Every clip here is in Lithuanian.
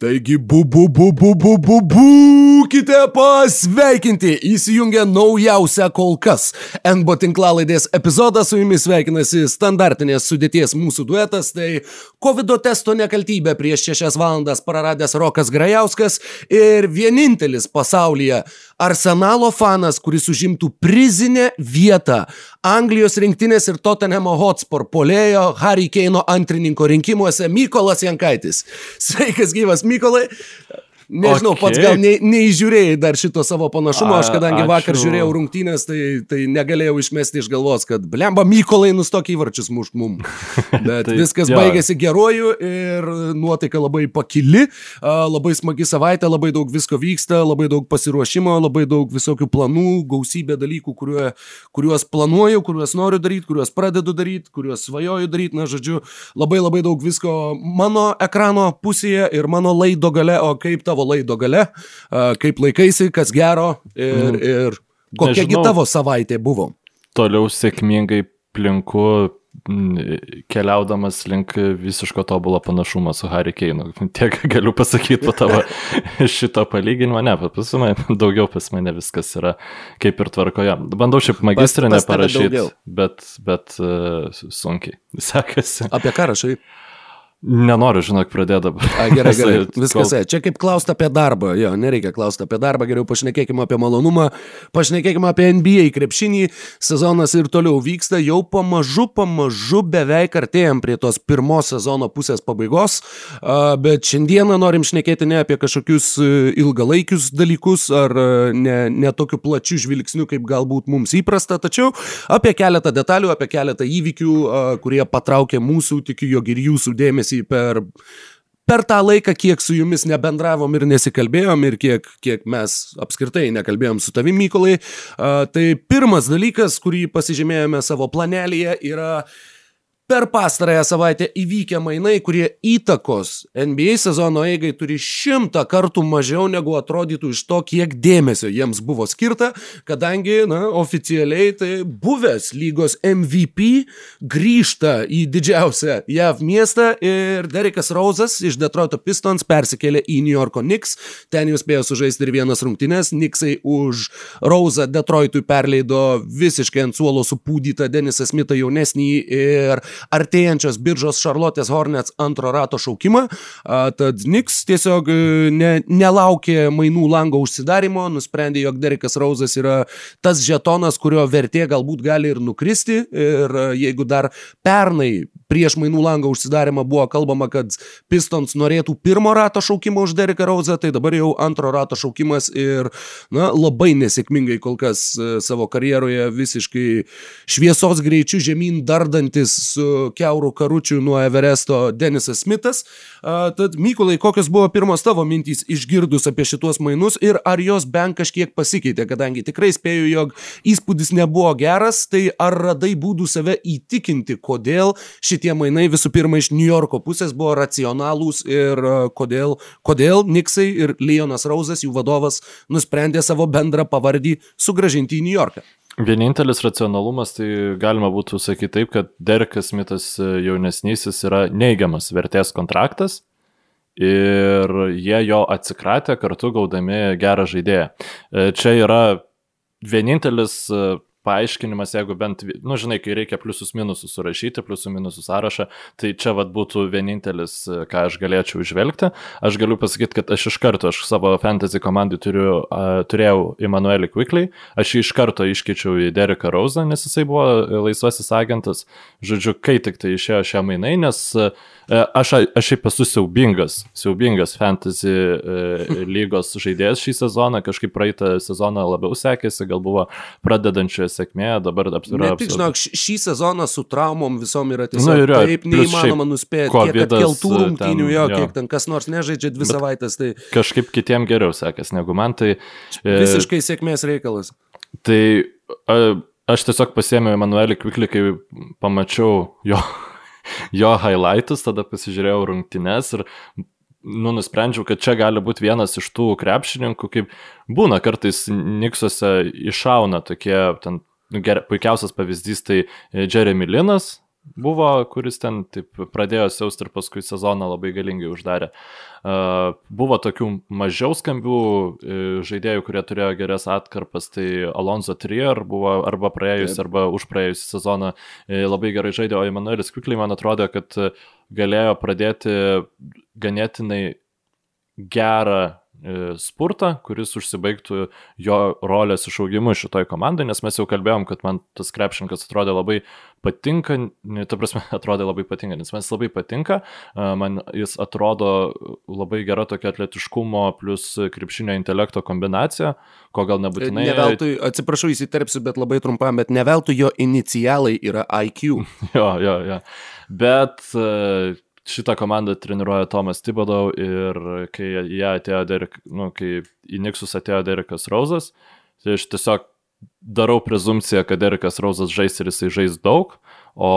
Thank you. Boo, boo, boo, boo, boo, boo, boo. Būkite pasveikinti! Įsijungia naujausia kol kas NBO tinklalaidės epizodą, su jumis sveikinasi standartinės sudėties mūsų duetas, tai COVID testo nekaltybė prieš 6 valandas praradęs Rokas Grajauskas ir vienintelis pasaulyje Arsenalo fanas, kuris užimtų prizinę vietą Anglijos rinktinės ir Tottenhamo Hotspur polėjo Harry Keino antrininko rinkimuose Mykolas Jankaitis. Sveikas gyvas Mykolai. Nežinau, okay. pats gal ne, neįžiūrėjai dar šito savo panašumo, aš kadangi ačiū. vakar žiūrėjau rungtynės, tai, tai negalėjau išmesti iš galvos, kad blemba Mykolai nustok įvarčius mušt mum. Bet tai, viskas jo. baigėsi geruoju ir nuotaika labai pakili, labai smagi savaitė, labai daug visko vyksta, labai daug pasiruošimo, labai daug visokių planų, gausybė dalykų, kuriuo, kuriuos planuoju, kuriuos noriu daryti, kuriuos pradedu daryti, kuriuos svajoju daryti, na žodžiu, labai labai daug visko mano ekrano pusėje ir mano laido gale, o kaip tavo tavo laido gale, kaip laikaisi, kas gero ir, mm. ir kokiagi tavo savaitė buvo. Toliau sėkmingai plinku keliaudamas link visiško tobulo panašumo su Harry Keinu. Tiek galiu pasakyti po tavo šito palyginimo, ne, pas mane daugiau pas mane viskas yra kaip ir tvarkoje. Bandau šiaip magistrinę parašyti, bet, bet uh, sunkiai sekasi. Apie ką rašai? Nenoriu, žinok, pradėti dabar. A, gerai, gerai. Viskas. Kol... Čia kaip klausti apie darbą. Jo, nereikia klausti apie darbą, geriau pašnekėkime apie malonumą, pašnekėkime apie NBA krepšinį. Sezonas ir toliau vyksta, jau pamažu, pamažu beveik artėjom prie tos pirmos sezono pusės pabaigos. Bet šiandieną norim šnekėti ne apie kažkokius e, ilgalaikius dalykus ar e, ne, ne tokiu plačiu žvilgsniu, kaip galbūt mums įprasta, tačiau apie keletą detalių, apie keletą įvykių, kurie patraukė mūsų, tikiu, jog ir jūsų dėmesį dėmesį per, per tą laiką, kiek su jumis nebendravom ir nesikalbėjom ir kiek, kiek mes apskritai nekalbėjom su tavimi, Mykolai. Tai pirmas dalykas, kurį pasižymėjome savo planelėje, yra Per pastarąją savaitę įvykę mainai, kurie įtakos NBA sezono eigai turi šimtą kartų mažiau negu atrodytų iš to, kiek dėmesio jiems buvo skirta, kadangi, na, oficialiai tai buvęs lygos MVP grįžta į didžiausią JAV miestą ir Derekas Rauzas iš Detroito Pistons persikėlė į New Yorko Knicks, ten jau spėjo sužaisti ir vienas rungtynes, Knicksai už Rauzą Detroitui perleido visiškai ant suolo supūdytą Denisą Smithą jaunesnį ir artėjančios biržos Charlotte's Hornets antro rato šaukimą, tad Knicks tiesiog e, ne, nelaukė mainų lango užsidarimo, nusprendė, jog Derekas Rauzas yra tas žetonas, kurio vertė galbūt gali ir nukristi. Ir e, jeigu dar pernai prieš mainų lango užsidarimą buvo kalbama, kad Pistons norėtų pirmo rato šaukimo už Dereką Rauzą, tai dabar jau antro rato šaukimas ir na, labai nesėkmingai kol kas e, savo karjeroje visiškai šviesos greičiu žemyn dardantis su keurų karučių nuo Everesto Denisas Smithas. Tad Mykolai, kokios buvo pirmos tavo mintys išgirdus apie šituos mainus ir ar jos bent kažkiek pasikeitė, kadangi tikrai spėju, jog įspūdis nebuvo geras, tai ar radai būdų save įtikinti, kodėl šitie mainai visų pirma iš New Yorko pusės buvo racionalūs ir kodėl, kodėl Niksai ir Leonas Rauzas, jų vadovas, nusprendė savo bendrą pavardį sugražinti į New Yorką. Vienintelis racionalumas, tai galima būtų sakyti taip, kad Derekas Smithas e, jaunesnysis yra neigiamas vertės kontraktas ir jie jo atsikratė kartu gaudami gerą žaidėją. E, čia yra vienintelis e, paaiškinimas, jeigu bent, nu, žinai, kai reikia pliusus minusus surašyti, pliusų minusų sąrašą, tai čia vad būtų vienintelis, ką aš galėčiau išvelgti. Aš galiu pasakyti, kad aš iš karto, aš savo fantasy komandai turiu, uh, turėjau Emanuelį Quickly, aš jį iš karto iškeičiau į Dereką Rauzą, nes jisai buvo laisvasis agentas. Žodžiu, kai tik tai išėjo šią mainai, nes uh, aš, aš šiaip esu siaubingas, siaubingas fantasy uh, lygos žaidėjas šį sezoną, kažkaip praeitą sezoną labiau sekėsi, gal buvo pradedančioje sėkmė, dabar apsirūpinti. Tik žinok, šį sezoną su traumom visom yra tiesiog nu, yra, taip neįmanoma nuspėti, kiek atkeltų rungtynių jo, jo, kiek ten kas nors nežaidžia dvi Bet savaitės. Tai... Kažkaip kitiem geriau sekės negu man. Tai, e, Visiškai sėkmės reikalas. Tai a, aš tiesiog pasėmiau Emanuelį Kviklį, kai pamačiau jo, jo highlightus, tada pasižiūrėjau rungtynes ir nu, nusprendžiau, kad čia gali būti vienas iš tų krepšininkų, kaip būna kartais Niksuose iššauna tokie, ten, ger, puikiausias pavyzdys tai e, Jeremy Linas, buvo, kuris ten taip pradėjo siausti ir paskui sezoną labai galingai uždarė. Uh, buvo tokių mažiau skambių uh, žaidėjų, kurie turėjo geras atkarpas, tai Alonso Trier buvo arba praėjus, arba už praėjusį sezoną labai gerai žaidė, o Emanuelis Kvikliai man atrodo, kad galėjo pradėti ganėtinai gerą E, spurtą, kuris užsibaigtų jo rolės išaugimu šitoj komandai, nes mes jau kalbėjom, kad man tas krepšininkas atrodė labai patinka, ne, ta prasme, atrodė labai patinka, nes man jis labai patinka, e, man jis atrodo labai gera tokia atletiškumo plus krepšinio intelekto kombinacija, ko gal nebūtinai. Ne veltui, atsiprašau, įsiterpsiu, bet labai trumpam, bet ne veltui jo inicialai yra IQ. jo, jo, jo. Bet uh, šitą komandą treniruoja Tomas Tibodau ir kai jie atėjo, Derek, nu, kai į Niksus atėjo Derekas Rauzas, tai aš tiesiog darau prezumciją, kad Derekas Rauzas žais ir jisai žais daug, o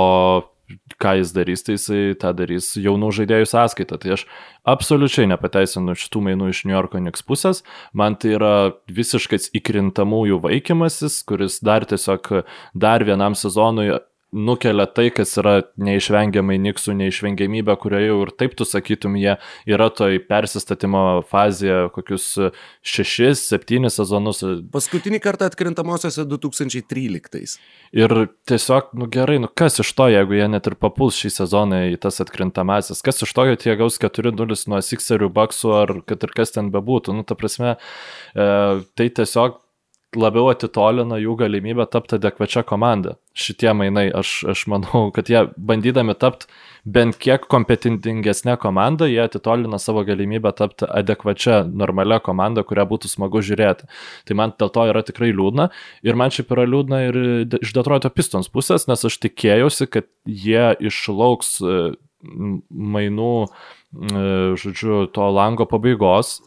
ką jis darys, tai jisai tą darys jaunų žaidėjų sąskaitą. Tai aš absoliučiai nepateisinu šitų mainų iš New Yorko Knicks pusės. Man tai yra visiškas įkrintamųjų vaikymasis, kuris dar tiesiog dar vienam sezonui nukelia tai, kas yra neišvengiamai Niksų neišvengiamybė, kurioje jau ir taip tu sakytum, jie yra toj persistatymo fazėje kokius 6-7 sezonus. Paskutinį kartą atkrintamosiose 2013. Ir tiesiog, nu gerai, nu kas iš to, jeigu jie net ir papuls šį sezoną į tas atkrintamasis, kas iš to, kad jie gaus 4-0 nuo Sixerių, Baksų ar kad ir kas ten bebūtų, nu ta prasme, e, tai tiesiog labiau atitolina jų galimybę tapti adekvačią komandą. Šitie mainai, aš, aš manau, kad jie bandydami tapti bent kiek kompetentingesnė komanda, jie atitolina savo galimybę tapti adekvačią, normalią komandą, kurią būtų smagu žiūrėti. Tai man dėl to yra tikrai liūdna. Ir man šiaip yra liūdna ir iš Detroito Pistons pusės, nes aš tikėjausi, kad jie išlauks e, mainų, e, žodžiu, to lango pabaigos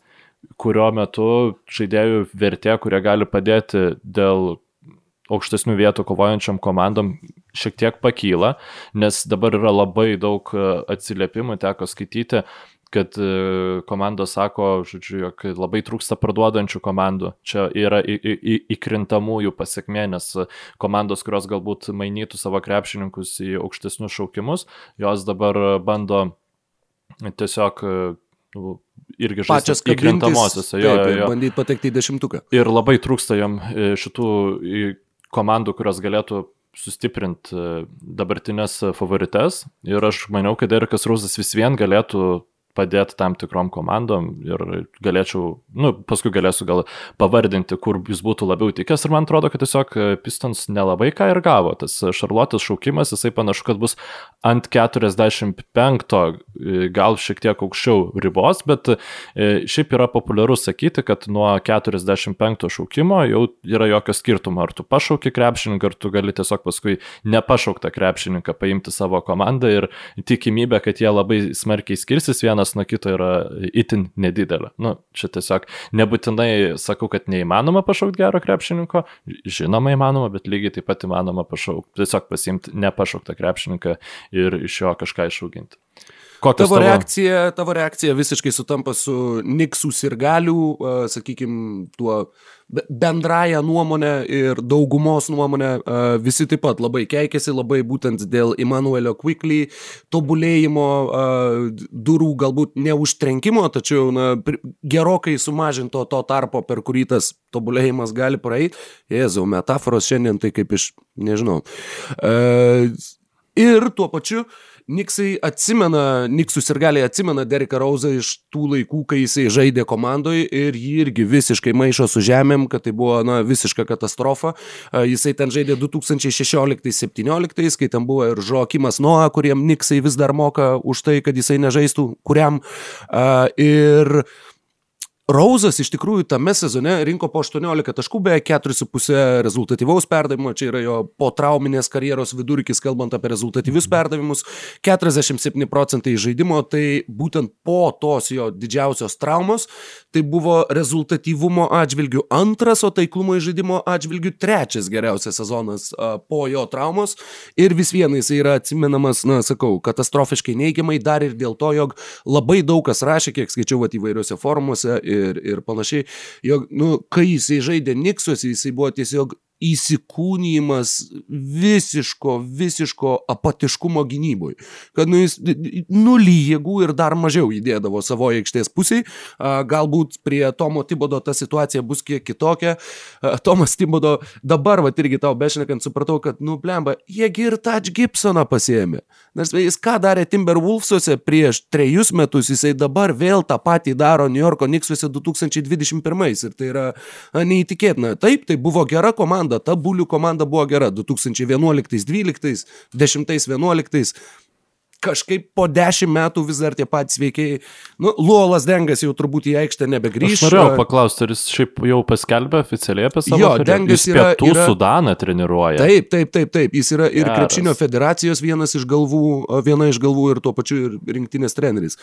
kurio metu žaidėjų vertė, kurie gali padėti dėl aukštesnių vietų kovojančiam komandom šiek tiek pakyla, nes dabar yra labai daug e, atsiliepimų, teko skaityti, kad e, komandos sako, žodžiu, jog labai trūksta parduodančių komandų. Čia yra įkrintamųjų pasiekmė, nes komandos, kurios galbūt mainytų savo krepšininkus į aukštesnius šaukimus, jos dabar bando tiesiog nu, irgi žaisti įkrintamosiose. Jo, jo, jo. Bandyti patekti į dešimtuką. Ir labai trūksta jam e, šitų komandų, kurios galėtų sustiprinti e, dabartinės favorites. Ir aš maniau, kad Erikas Rūzas vis vien galėtų padėti tam tikrom komandom ir galėčiau, nu, paskui galėsiu gal pavardinti, kur jis būtų labiau tikęs ir man atrodo, kad tiesiog Pistons nelabai ką ir gavo. Tas Šarlotės šaukimas, jisai panašu, kad bus ant 45, gal šiek tiek aukščiau ribos, bet e, šiaip yra populiaru sakyti, kad nuo 45 šaukimo jau yra jokio skirtumo, ar tu pašauki krepšininką, ar tu gali tiesiog paskui nepašauktą krepšininką paimti savo komandą ir tikimybė, kad jie labai smarkiai skirsis vienas vienas nuo kito yra itin nedidelė. Nu, čia tiesiog nebūtinai sakau, kad neįmanoma pašaukti gero krepšininko, žinoma įmanoma, bet lygiai taip pat įmanoma pašaukti, tiesiog pasimti nepašauktą krepšininką ir iš jo kažką išauginti. Kokios tavo, tavo reakcija, tavo reakcija visiškai sutampa su Niksų ir galių, sakykime, tuo bendraja nuomonė ir daugumos nuomonė. Visi taip pat labai keikėsi, labai būtent dėl Emanuelio Quickly tobulėjimo, durų galbūt neužtrenkimo, tačiau na, gerokai sumažinto to tarpo, per kurį tas tobulėjimas gali praeiti. Jėzau, metaforos šiandien tai kaip iš, nežinau. Ir tuo pačiu uh, Niksai atsimena, Niksų sirgaliai atsimena Dereką Rauzą iš tų laikų, kai jisai žaidė komandoje ir jį irgi visiškai maišo su žemėm, kad tai buvo na, visiška katastrofa. Jisai ten žaidė 2016-2017, kai ten buvo ir Žokimas Noa, kuriem Niksai vis dar moka už tai, kad jisai nežaistų, kuriam. Ir Rauzas iš tikrųjų tame sezone rinko po 18 taškų, beje 4,5 rezultatyvaus perdavimo, čia yra jo po trauminės karjeros vidurkis, kalbant apie rezultatyvius perdavimus, 47 procentai žaidimo, tai būtent po tos jo didžiausios traumos, tai buvo rezultatyvumo atžvilgių antras, o taiklumo žaidimo atžvilgių trečias geriausias sezonas po jo traumos. Ir vis viena jis yra atsimenamas, na sakau, katastrofiškai neigiamai dar ir dėl to, jog labai daug kas rašė, kiek skaičiau įvairiuose forumuose ir, ir panašiai, jog, nu, kai jisai žaidė Niksuose, jisai buvo tiesiog įsikūnymas visiško, visiško apatiškumo gynybui. Kad nu, jis nulį jėgų ir dar mažiau įdėdavo savo aikštės pusiai. Galbūt prie Tomo Tibodo ta situacija bus kiek kitokia. Tomas Tibodo dabar, va irgi tau bešnekant, supratau, kad, nu, blemba, jiegi ir Touch Gibsoną pasėmė. Nes jis ką darė Timberwolfsuose prieš trejus metus, jisai dabar vėl tą patį daro New Yorko Knicksuose 2021 ir tai yra neįtikėtina. Taip, tai buvo gera komanda, ta bulių komanda buvo gera 2011, 12, 10, 11 kažkaip po dešimt metų vis dar tie patys veikiai. Nu, Luolas Dengas jau turbūt į aikštę nebegrįžta. Aš norėjau paklausti, ar jis šiaip jau paskelbė oficialiai apie savo Jo, Dengas jis yra- pietų yra- Sudaną treniruoja. Taip, taip, taip, taip. Jis yra ir Geras. krepšinio federacijos vienas iš galvų, viena iš galvų ir tuo pačiu ir rinktinės treneris.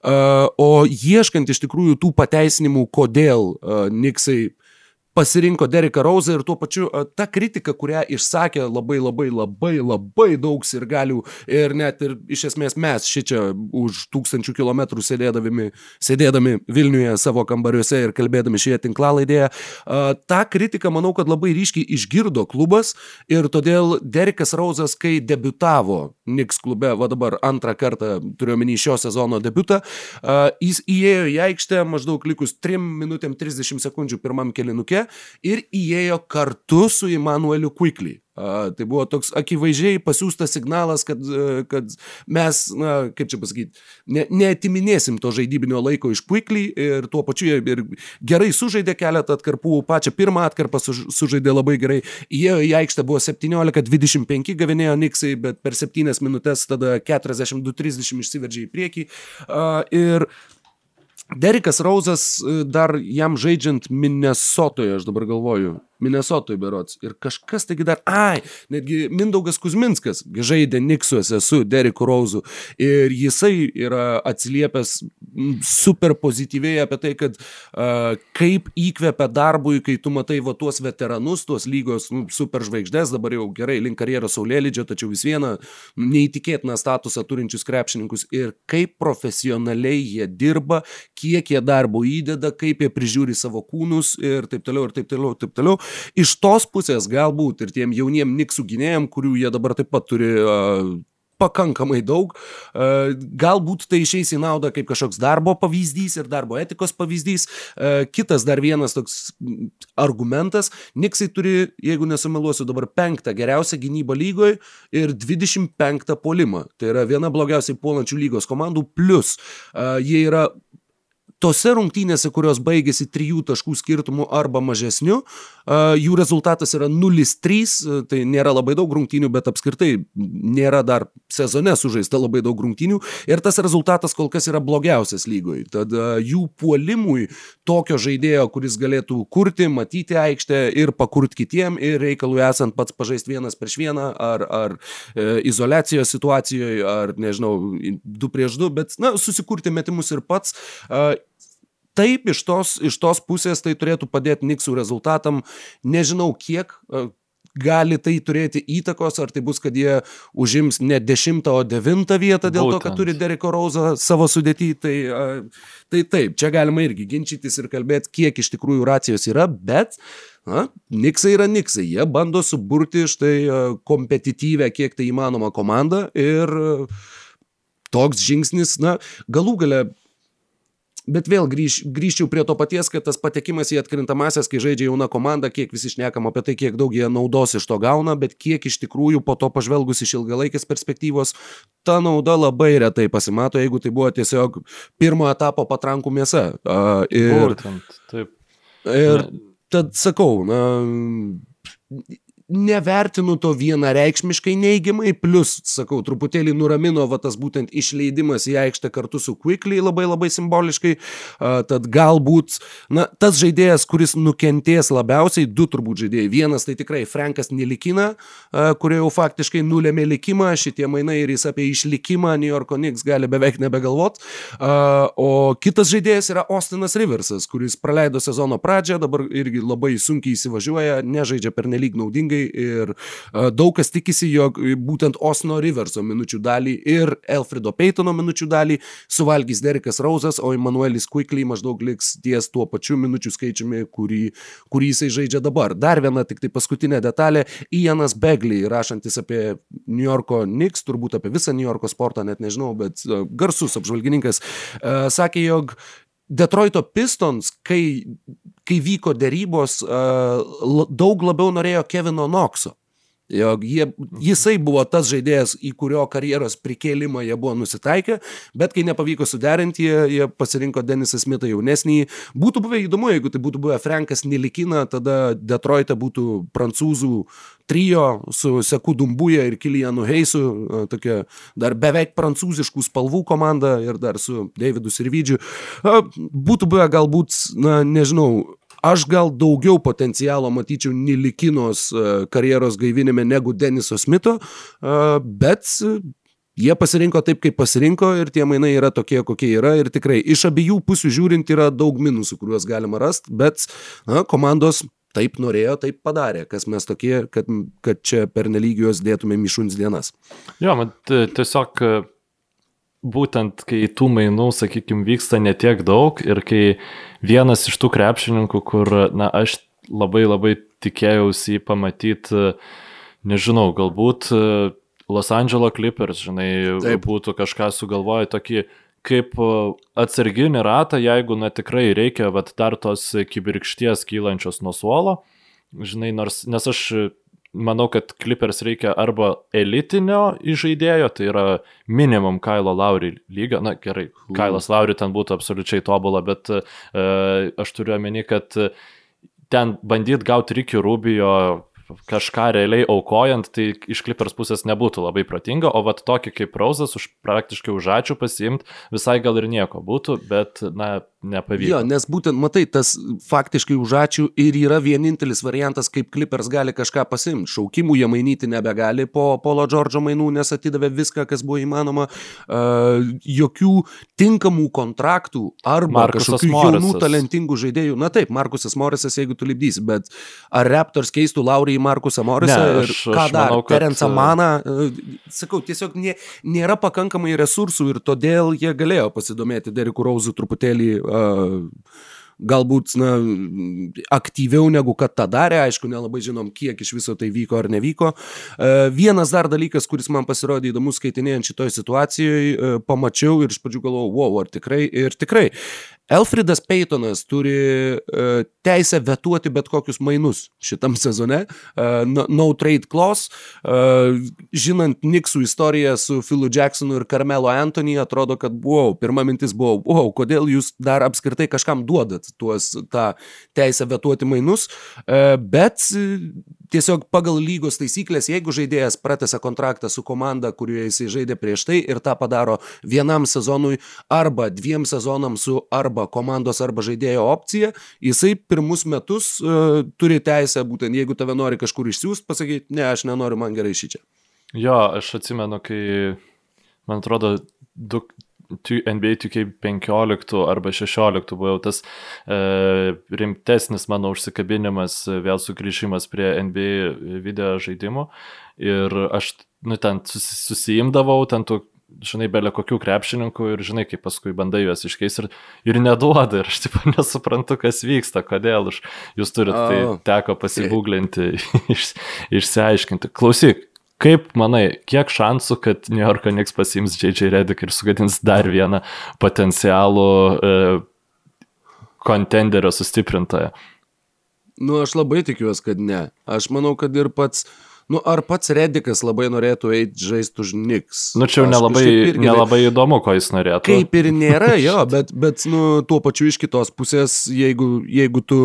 Uh, o ieškant iš tikrųjų tų pateisinimų, kodėl uh, Niksai pasirinko Dereką Rauzą ir tuo pačiu ta kritika, kurią išsakė labai labai labai labai daug ir galių ir net ir iš esmės mes šičia už tūkstančių kilometrų sėdėdami, sėdėdami Vilniuje savo kambariuose ir kalbėdami šioje tinklalaidėje, tą kritiką manau, kad labai ryškiai išgirdo klubas ir todėl Derekas Rauzas, kai debutavo Niks klube, va dabar antrą kartą turiuomenį šio sezono debutą, jis įėjo į aikštę maždaug likus 3 minutėm 30 sekundžių pirmam kelinuke ir įėjo kartu su Emanueliu Quickly. Tai buvo toks akivaizdžiai pasiūstas signalas, kad, a, kad mes, na, kaip čia pasakyti, ne, neatiminėsim to žaidybinio laiko iš Quickly ir tuo pačiu jie ir gerai sužaidė keletą atkarpų, pačią pirmą atkarpą suž, sužaidė labai gerai, įėjo į aikštę buvo 17-25 gavinėjo Niksai, bet per 7 minutės tada 42-30 išsiveržė į priekį. Ir Derikas Rauzas e, dar jam žaidžiant Minnesotoje, aš dabar galvoju, Minnesotoje berots. Ir kažkas taigi dar, ai, netgi Mindaugas Kuzminskas žaidė Niksuose su Deriku Rauzu. Ir jisai yra atsiliepęs super pozityviai apie tai, kad uh, kaip įkvepia darbui, kai tu matai va tuos veteranus, tuos lygos nu, super žvaigždės, dabar jau gerai link karjeros saulėlydžio, tačiau vis viena neįtikėtiną statusą turinčius krepšininkus ir kaip profesionaliai jie dirba, kiek jie darbo įdeda, kaip jie prižiūri savo kūnus ir taip toliau, ir taip toliau, ir taip toliau. Iš tos pusės galbūt ir tiem jauniem niksų gynėjim, kurių jie dabar taip pat turi uh, pakankamai daug, galbūt tai išeis į naudą kaip kažkoks darbo pavyzdys ir darbo etikos pavyzdys. Kitas dar vienas toks argumentas, Niksai turi, jeigu nesumeluosiu, dabar penktą geriausią gynybą lygoje ir 25 polimą. Tai yra viena blogiausiai puolančių lygos komandų, plus jie yra tose rungtynėse, kurios baigėsi trijų taškų skirtumu arba mažesniu, jų rezultatas yra 0-3, tai nėra labai daug rungtynių, bet apskritai nėra dar sezone sužaista labai daug rungtynių ir tas rezultatas kol kas yra blogiausias lygoj. Tad jų puolimui tokio žaidėjo, kuris galėtų kurti, matyti aikštę ir pakurti kitiem ir reikalui esant pats pažaisti vienas prieš vieną ar, ar e, izolacijos situacijoje, ar nežinau, du prieš du, bet na, susikurti metimus ir pats. E, Taip, iš tos, iš tos pusės tai turėtų padėti Niksų rezultatam. Nežinau, kiek e, gali tai turėti įtakos, ar tai bus, kad jie užims ne dešimtą, o devintą vietą dėl Būtent. to, kad turi Dereko Rauzą savo sudėtį. Tai, e, tai taip, čia galima irgi ginčytis ir kalbėti, kiek iš tikrųjų racijos yra, bet Na, Niksai yra Niksai, jie bando suburti štai e, kompetityvę, kiek tai įmanoma komandą ir toks žingsnis, na, galų gale Bet vėl grįž, grįžčiau prie to paties, kad tas patekimas į atkrintamasias, kai žaidžia jauna komanda, kiek visi šnekam apie tai, kiek daug jie naudos iš to gauna, bet kiek iš tikrųjų po to pažvelgus iš ilgalaikės perspektyvos, ta nauda labai retai pasimato, jeigu tai buvo tiesiog pirmo etapo patrankų mėsa. Uh, ir, Būtent, taip. ir tad sakau, na, nevertinu to vienareikšmiškai neigiamai, plus, sakau, truputėlį nuramino va tas būtent išleidimas į aikštę kartu su Quickly labai labai simboliškai, tad galbūt, na, tas žaidėjas, kuris nukentės labiausiai, du turbūt žaidėjai. Vienas tai tikrai Frankas Nelikina, kurie jau faktiškai nulėmė likimą, šitie mainai ir jis apie išlikimą New Yorko Knicks gali beveik nebegalvot, o kitas žaidėjas yra Austinas Riversas, kuris praleido sezono pradžią, dabar irgi labai sunkiai įsivažiuoja, nežaidžia per nelik naudingai sėkmingai ir daug kas tikisi, jog būtent Osno Riverso minučių dalį ir Elfrido Peytono minučių dalį suvalgys Derikas Rausas, o Emanuelis Quickly maždaug liks ties tuo pačiu minučių skaičiumi, kurį, kurį jisai žaidžia dabar. Dar viena tik tai paskutinė detalė. Ianas Begley, rašantis apie New Yorko Knicks, turbūt apie visą New Yorko sportą, net nežinau, bet garsus apžvalgininkas, sakė, jog Detroito Pistons, kai, kai vyko dėrybos, daug labiau norėjo Kevino Nokso. Jog jie, jisai buvo tas žaidėjas, į kurio karjeros prikėlimą jie buvo nusitaikę, bet kai nepavyko suderinti, jie, jie pasirinko Denisą Smithą jaunesnį. Būtų buvę įdomu, jeigu tai būtų buvę Frankas Nilikina, tada Detroite būtų prancūzų trijo su Seku Dumbuja ir Kilianu Heisu, tokia dar beveik prancūziškų spalvų komanda ir dar su Davidu Sirvidžiu. Būtų buvę galbūt, na, nežinau, Aš gal daugiau potencialo matyčiau Nilikinos e, karjeros gaivinime negu Deniso Smito, e, bet jie pasirinko taip, kaip pasirinko ir tie mainai yra tokie, kokie yra ir tikrai iš abiejų pusių žiūrint yra daug minusų, kuriuos galima rasti, bet na, komandos taip norėjo, taip padarė, kas mes tokie, kad, kad čia per nelygios dėtumėm į šuns dienas. Jo, man tiesiog būtent kai tų mainų, sakykime, vyksta netiek daug ir kai vienas iš tų krepšininkų, kur, na, aš labai labai tikėjausi jį pamatyti, nežinau, galbūt Los Angeles Clippers, žinai, Taip. būtų kažką sugalvoję tokį kaip atsarginį ratą, jeigu, na, tikrai reikia, vad, dar tos kibirkšties kylančios nuo suolo, žinai, nors, nes aš manau, kad Clippers reikia arba elitinio žaidėjo, tai yra minimum Kailo Lauri lygio. Na gerai, Kailas Lauri ten būtų absoliučiai tobulą, bet e, aš turiu omeny, kad ten bandyt gauti Ricky Rubio kažką realiai aukojant, tai iš klipers pusės nebūtų labai protinga, o vat tokį kaip Rauzas už praktiškai už ačiū pasiimti visai gal ir nieko būtų, bet, na, nepavyko. Jo, nes būtent, matai, tas faktiškai už ačiū ir yra vienintelis variantas, kaip klipers gali kažką pasimti. Šaukimų jie mainyti nebegali po Polo Džordžo mainų, nes atidavė viską, kas buvo įmanoma. Uh, jokių tinkamų kontraktų arba Markusas kažkokių Morisas. jaunų talentingų žaidėjų. Na taip, Markusas Morisas, jeigu tu lipdysi, bet ar Raptors keistų Laurį į Markusą Morisą ne, aš, ir ką aš dar? Manau, kad... Terence'ą Maną, uh, sakau, tiesiog nė, nėra pakankamai resursų ir todėl jie galėjo pasidomėti Deriku Rauzu truputėlį uh, galbūt na, aktyviau negu kad tą darė, aišku, nelabai žinom, kiek iš viso tai vyko ar nevyko. Vienas dar dalykas, kuris man pasirodė įdomus skaitinėjant šitoje situacijoje, pamačiau ir iš pradžių galvojau, wow, ar tikrai, ir tikrai, Elfridas Peytonas turi uh, teisę vetuoti bet kokius mainus šitam sezone. Uh, no, trade clause. Uh, žinant Niksų istoriją su Philu Jacksonu ir Carmelo Anthony, atrodo, kad wow, pirma mintis buvo, wow, kodėl jūs dar apskritai kažkam duodat tuos, tą teisę vetuoti mainus. Bet tiesiog pagal lygos taisyklės, jeigu žaidėjas pratęsia kontraktą su komanda, kurioje jisai žaidė prieš tai ir tą padaro vienam sezonui arba dviem sezonam su arba komandos arba žaidėjo opcija, jisai pirmus metus uh, turi teisę, būtent jeigu tave nori kažkur išsiųsti, pasakyti, ne, aš nenoriu, man gerai šį čia. Jo, aš atsimenu, kai, man atrodo, du, NBA 2K15 arba 16 buvo tas e, rimtesnis mano užsikabinimas, vėl sugrįžimas prie NBA video žaidimų. Ir aš, nu, ten susijimdavau, ten tų žinai, belė kokių krepšininkų ir žinai, kaip paskui bandai juos iškeisti ir, ir neduoda. Ir aš taip nesuprantu, kas vyksta, kodėl aš, jūs turite, tai teko pasigūglinti, iš, išsiaiškinti. Klausyk, kaip manai, kiek šansų, kad New Yorko Knicks pasiims J.J. Redick ir sugadins dar vieną potencialų e, kontenderio sustiprintoją? Nu, aš labai tikiuosi, kad ne. Aš manau, kad ir pats uh, Nu, ar pats Redikas labai norėtų eiti žaisti už Niks? Nu, čia jau nelabai, irgi, nelabai įdomu, ko jis norėtų. Kaip ir nėra jo, bet, bet nu, tuo pačiu iš kitos pusės, jeigu, jeigu tu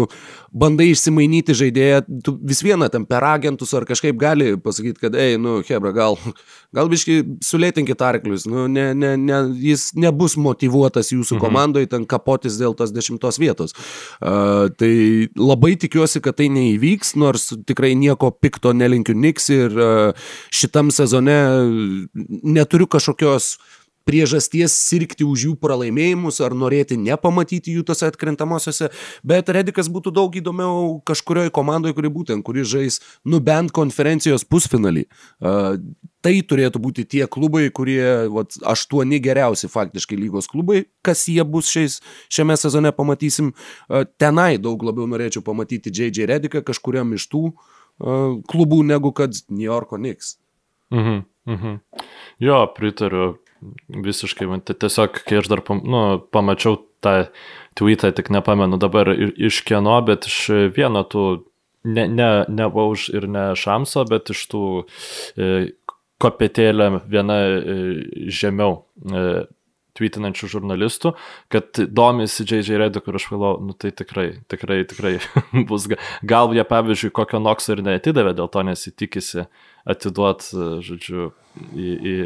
bandai išsimainyti žaidėją, tu vis vieną ten per agentus ar kažkaip gali pasakyti, kad, ei, nu, Hebra, gal, gal biškai sulėtinkit arklius, nu, ne, ne, ne, jis nebus motivuotas jūsų mhm. komandoje ten kapotis dėl tos dešimtos vietos. Uh, tai labai tikiuosi, kad tai neįvyks, nors tikrai nieko pikto nelinkiu Niks Knicks ir e, šitam sezone neturiu kažkokios priežasties sirgti už jų pralaimėjimus ar norėti nepamatyti jų tose atkrintamosiose, bet Redikas būtų daug įdomiau kažkurioje komandoje, kuri būtent, kuri žais, nu bent konferencijos pusfinalį. Uh, tai turėtų būti tie klubai, kurie, vat, aštuoni geriausi faktiškai lygos klubai, kas jie bus šiais, šiame sezone pamatysim. Uh, tenai daug labiau norėčiau pamatyti J.J. Rediką kažkuriam iš tų uh, klubų, negu kad New Yorko Knicks. Mhm, mhm. Jo, pritariu visiškai, tai tiesiog, kai aš dar pam, nu, pamačiau tą tweetą, tik nepamenu dabar iš kieno, bet iš vieno tų, ne, ne, ne Vauž ir ne Šamso, bet iš tų e, kopėtėlė viena e, žemiau. E, tweetinančių žurnalistų, kad domisi J.J. Rediku ir aš galvoju, nu tai tikrai, tikrai, tikrai bus. Gal jie, pavyzdžiui, kokio Nokso ir neatidavė, dėl to nesitikisi atiduot, žodžiu, į, į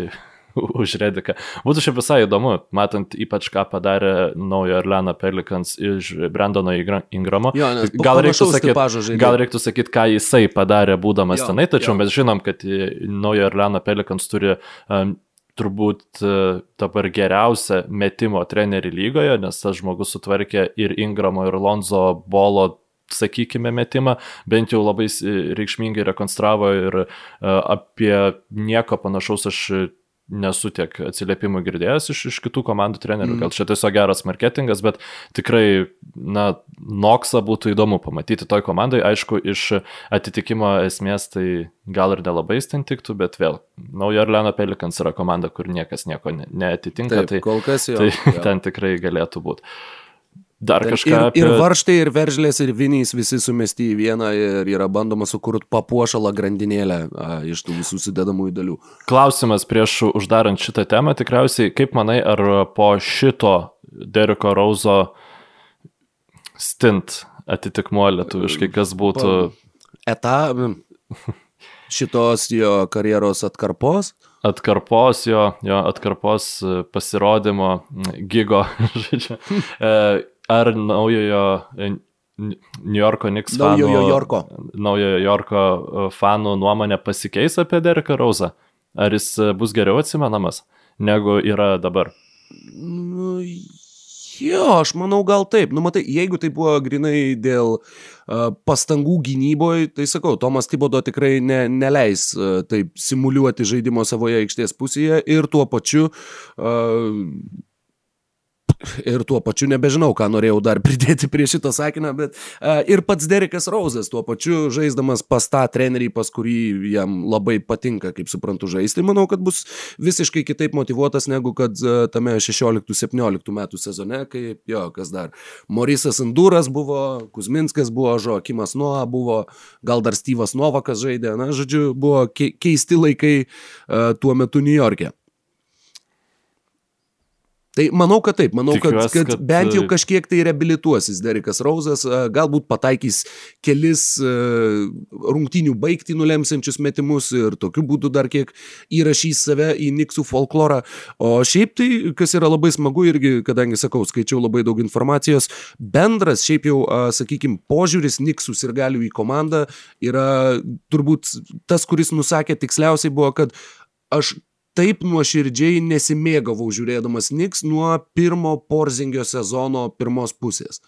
už Rediką. Būtų šiaip visai įdomu, matant ypač ką padarė naujo Orleano Pelikans iš Brandono Ingramo. Jo, gal, reiktų sakyti, gal reiktų sakyti, ką jisai padarė būdamas jo, tenai, tačiau jo. mes žinom, kad naujo Orleano Pelikans turi um, turbūt uh, dabar geriausią metimo trenerį lygoje, nes tas žmogus sutvarkė ir Ingramo, ir Lonzo bolo sakykime, metimą, bent jau labai reikšmingai rekonstravo ir uh, apie nieko panašaus aš nesu tiek atsiliepimų girdėjęs iš, iš kitų komandų trenerių. Mm. Gal čia tiesiog geras marketingas, bet tikrai, na, Noksą būtų įdomu pamatyti toj komandai. Aišku, iš atitikimo esmės tai gal ir nelabai ten tiktų, bet vėl, Naujo Orleano Pelikans yra komanda, kur niekas nieko neatitinka. Taip, tai, kol kas jau. Tai jo. ten tikrai galėtų būti. Dar kažką. Ir, apie... ir varštai, ir veržlės, ir vinys visi sumesti į vieną ir yra bandoma sukurti papuošalą grandinėlę a, iš tų visų sudedamųjų dalių. Klausimas prieš uždarant šitą temą, tikriausiai, kaip manai, ar po šito Deriko Rauzo stint atitikmuo lietuviškai, kas būtų. Eta šitos jo karjeros atkarpos atkarpos jo, jo atkarpos pasirodymo gigo, žodžiu, e, ar naujojo e, New Yorko Knicks fanų, naujojo Yorko. naujojo Yorko e, fanų nuomonė pasikeis apie Dereką Rauzą? Ar jis e, bus geriau atsimenamas negu yra dabar? Nu, jo, aš manau gal taip. Nu, matai, jeigu tai buvo grinai dėl uh, pastangų gynyboje, tai sakau, Tomas Tibodo tikrai ne, neleis uh, taip simuliuoti žaidimo savoje aikštės pusėje ir tuo pačiu uh, ir tuo pačiu nebežinau, ką norėjau dar pridėti prie šito sakinio, bet uh, ir pats Derekas Rauzas tuo pačiu žaisdamas pas tą trenerį, pas kurį jam labai patinka, kaip suprantu, žaisti, manau, kad bus visiškai kitaip motivuotas negu kad uh, tame 16-17 metų sezone, kai jo, kas dar, Morisas Anduras buvo, Kuzminskas buvo, Žoakimas Noa buvo, gal dar Styvas Novakas žaidė, na, žodžiu, buvo ke keisti laikai uh, tuo metu New York'e. Tai manau, kad taip, manau, Tikiuos, kad, kad, kad bent jau kažkiek tai reabilituosis Derikas Rauzas, galbūt pataikys kelis rungtinių baigti nulemsiančius metimus ir tokiu būdu dar kiek įrašys save į Niksų folklorą. O šiaip tai, kas yra labai smagu irgi, kadangi sakau, skaičiau labai daug informacijos, bendras šiaip jau, sakykime, požiūris Niksų ir galių į komandą yra turbūt tas, kuris nusakė tiksliausiai buvo, kad aš taip nuoširdžiai nesimėgavau žiūrėdamas Niks nuo pirmo Porzingio sezono pirmos pusės.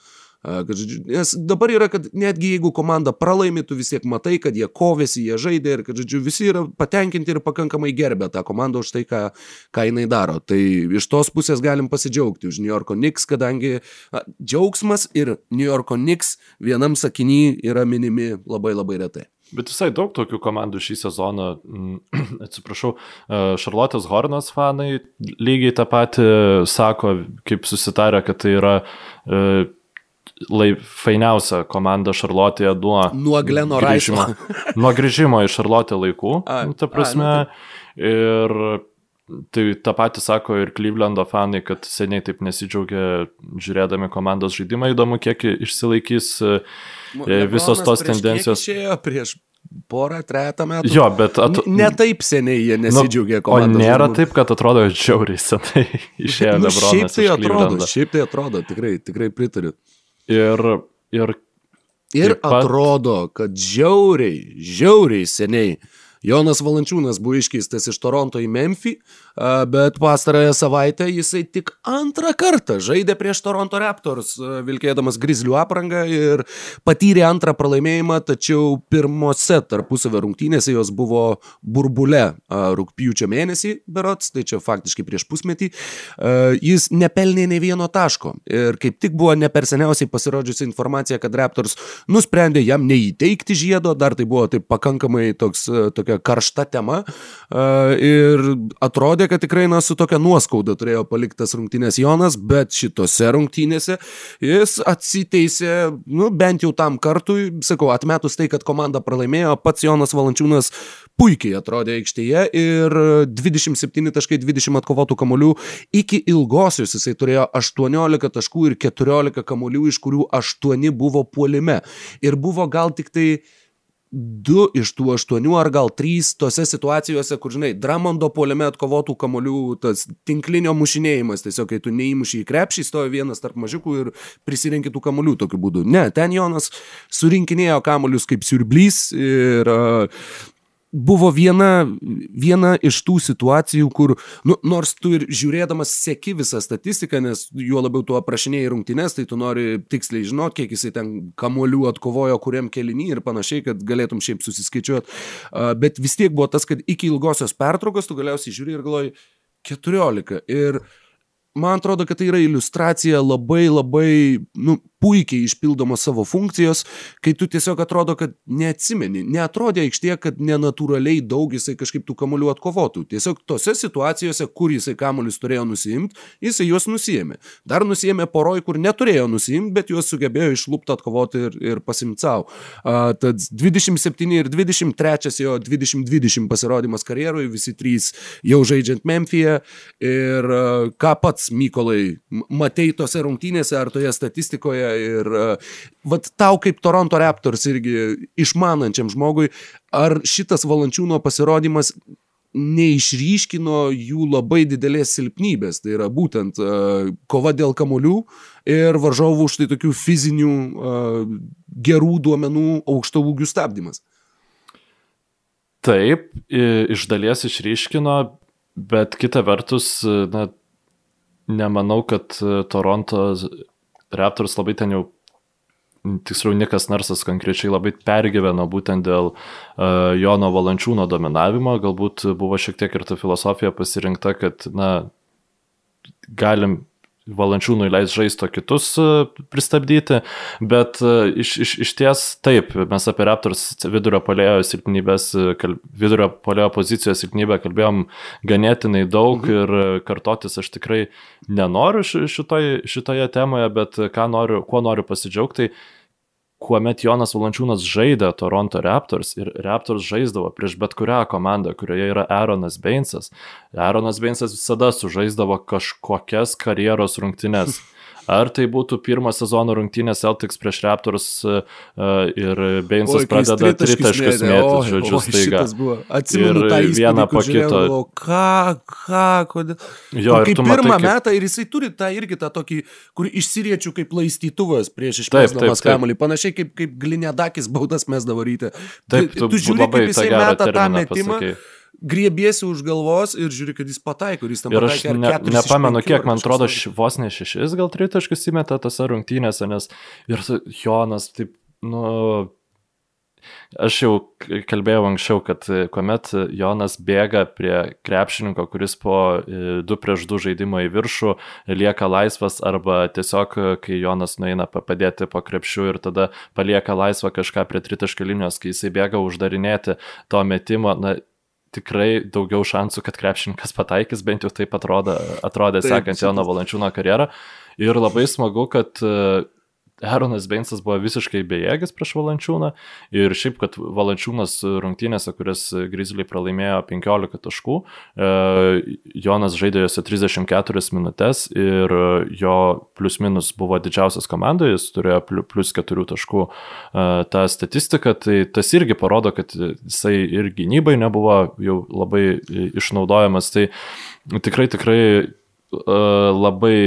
Kad, nes dabar yra, kad netgi jeigu komanda pralaimi, tu vis tiek matai, kad jie kovėsi, jie žaidė ir kad, žodžiu, visi yra patenkinti ir pakankamai gerbė tą komandą už tai, ką, ką jinai daro. Tai iš tos pusės galim pasidžiaugti už New Yorko Knicks, kadangi a, džiaugsmas ir New Yorko Knicks vienam sakiny yra minimi labai labai retai. Bet visai daug tokių komandų šį sezoną, atsiprašau, Šarlotės Hornas fanai lygiai tą patį sako, kaip susitarė, kad tai yra e, lai, fainiausia komanda Šarlotėje nuo, nuo Gleno grįžimo, nuo grįžimo į Šarlotę laikų. A, nu, ta prasme, a, nu, ir Tai tą patį sako ir Clevelando fanai, kad seniai taip nesidžiaugia žiūrėdami komandos žaidimą. Įdomu, kiek išsilaikys uh, Lebronas visos tos tendencijos. Išėjo prieš porą, trejata metų. Jo, bet... At... Ne taip seniai jie nu, nesidžiaugia komandos. O nėra žaidimų. taip, kad atrodo žiauriai senai išėjo nu, Lebronas. Šiaip tai atrodo, šiaip tai atrodo, tikrai, tikrai pritariu. Ir, ir, ir pat... atrodo, kad žiauriai, žiauriai seniai Jonas Valančiūnas buvo iškeistas iš Toronto į Memphį, bet pastarąją savaitę jisai tik antrą kartą žaidė prieš Toronto Raptors, vilkėdamas Grizzlių aprangą ir patyrė antrą pralaimėjimą, tačiau pirmose tarpusavio rungtynėse jos buvo burbule rūpjūčio mėnesį, berots, tai čia faktiškai prieš pusmetį, jis nepelnė ne vieno taško. Ir kaip tik buvo ne per seniausiai pasirodžiusi informacija, kad Raptors nusprendė jam neįteikti žiedo, dar tai buvo taip pakankamai toks, tokia karšta tema ir atrodė, kad tikrai, na, su tokia nuoskauda turėjo paliktas rungtynės Jonas, bet šitose rungtynėse jis atsiteisė, nu, bent jau tam kartui, sakau, atmetus tai, kad komanda pralaimėjo, pats Jonas Valančiūnas puikiai atrodė aikštėje ir 27.20 atkovotų kamolių iki ilgosios jisai turėjo 18 taškų ir 14 kamolių, iš kurių 8 buvo puolime. Ir buvo gal tik tai du iš tų aštuonių ar gal trys tose situacijose, kur, žinai, Dramondo poliame atkovotų kamolių, tas tinklinio mušinėjimas, tiesiog kai tu neįmuši į krepšį, stovi vienas tarp mažiukų ir prisirinkti tų kamolių tokiu būdu. Ne, ten Jonas surinkinėjo kamolius kaip siurblys ir uh, buvo viena, viena iš tų situacijų, kur, nu, nors tu ir žiūrėdamas seki visą statistiką, nes juo labiau tu aprašinėjai rungtynes, tai tu nori tiksliai žinot, kiek jisai ten kamuolių atkovojo kuriam kelinį ir panašiai, kad galėtum šiaip susiskaičiuoti. Bet vis tiek buvo tas, kad iki ilgosios pertraukos tu galiausiai žiūri ir galvoji 14. Ir man atrodo, kad tai yra iliustracija labai labai, nu, puikiai išpildomos savo funkcijos, kai tu tiesiog atrodo, kad neatsimeni, neatrodė aikštėje, kad nenatūraliai daug jisai kažkaip tų kamuolių atkovotų. Tiesiog tose situacijose, kur jisai kamuolius turėjo nusiimti, jisai juos nusijėmė. Dar nusijėmė poroj, kur neturėjo nusiimti, bet juos sugebėjo išlūpti atkovoti ir, ir pasimti savo. Uh, tad 27 ir 23 jo 2020 pasirodymas karjeroje, visi trys jau žaidžiant Memphyje. Ir uh, ką pats Mykolai matei tose rungtynėse ar toje statistikoje, ir vat tau kaip Toronto Raptors irgi išmanančiam žmogui, ar šitas valančiūno pasirodymas neišryškino jų labai didelės silpnybės, tai yra būtent uh, kova dėl kamolių ir varžovų štai tokių fizinių uh, gerų duomenų aukšto ūgių stabdymas. Taip, iš dalies išryškino, bet kita vertus, na, nemanau, kad Toronto Raptors labai ten jau tiksliau Nikas Narsas konkrečiai labai pergyveno būtent dėl uh, Jono Valančiūno dominavimo, galbūt buvo šiek tiek ir ta filosofija pasirinkta, kad, na, galim valančiūnui leis žaisto kitus e, pristabdyti, bet e, iš, iš, iš ties taip, mes apie Raptors vidurio polėjo silpnybės, e, vidurio polėjo pozicijos silpnybę kalbėjom ganėtinai daug mhm. ir kartotis aš tikrai nenoriu šitoje, šitoje temoje, bet ką noriu, kuo noriu pasidžiaugti, tai kuomet Jonas Valančiūnas žaidė Toronto Raptors ir Raptors žaisdavo prieš bet kurią komandą, kurioje yra Aaronas Bainsas, Aaronas Bainsas visada sužaisdavo kažkokias karjeros rungtynes. Ar tai būtų pirmo sezono rungtynės Celtics prieš Raptors uh, ir Bainsas Oi, pradeda tritaškius mėtyti, žodžiu, staiga. Atsimenu ir tą vieną po kito. O ką, ką, kodėl. Jo, ir kaip pirmą matai, metą ir jisai turi tą irgi tą tokį, kur išsiriečių kaip laistytuvas prieš išmesdamas kamuolį. Panašiai kaip, kaip Glinėdakis baudas mesdavo ryte. Taip, tu, tu žiūri, kaip jisai meta tą metimą. Pasakė griebiesi už galvos ir žiūri, kad jis pataiko, ir jis tam pataiko. Ne, nepamenu, kiek, man atrodo, vos ne šešis gal tritaškus įmeta tose rungtynėse, nes ir Jonas taip, nu, Aš jau kalbėjau anksčiau, kad kuomet Jonas bėga prie krepšininko, kuris po 2 e, prieš 2 žaidimo į viršų lieka laisvas arba tiesiog, kai Jonas nueina padėti po krepšių ir tada palieka laisvą kažką prie tritaškio linijos, kai jisai bėga uždarinėti to metimo, na, tikrai daugiau šansų, kad krepšininkas pataikys, bent jau taip atrodo, atrodė taip, sekant Jono Valančiūno karjerą. Ir labai smagu, kad Aaronas Bainsas buvo visiškai bejėgis prieš Valančiūną ir šiaip, kad Valančiūnas rungtynėse, kurias Grizzly pralaimėjo 15 taškų, e, Jonas žaidė juose 34 minutės ir jo plius minus buvo didžiausias komandoje, jis turėjo plius 4 taškų e, tą statistiką, tai tas irgi parodo, kad jisai ir gynybai nebuvo jau labai išnaudojamas, tai tikrai, tikrai e, labai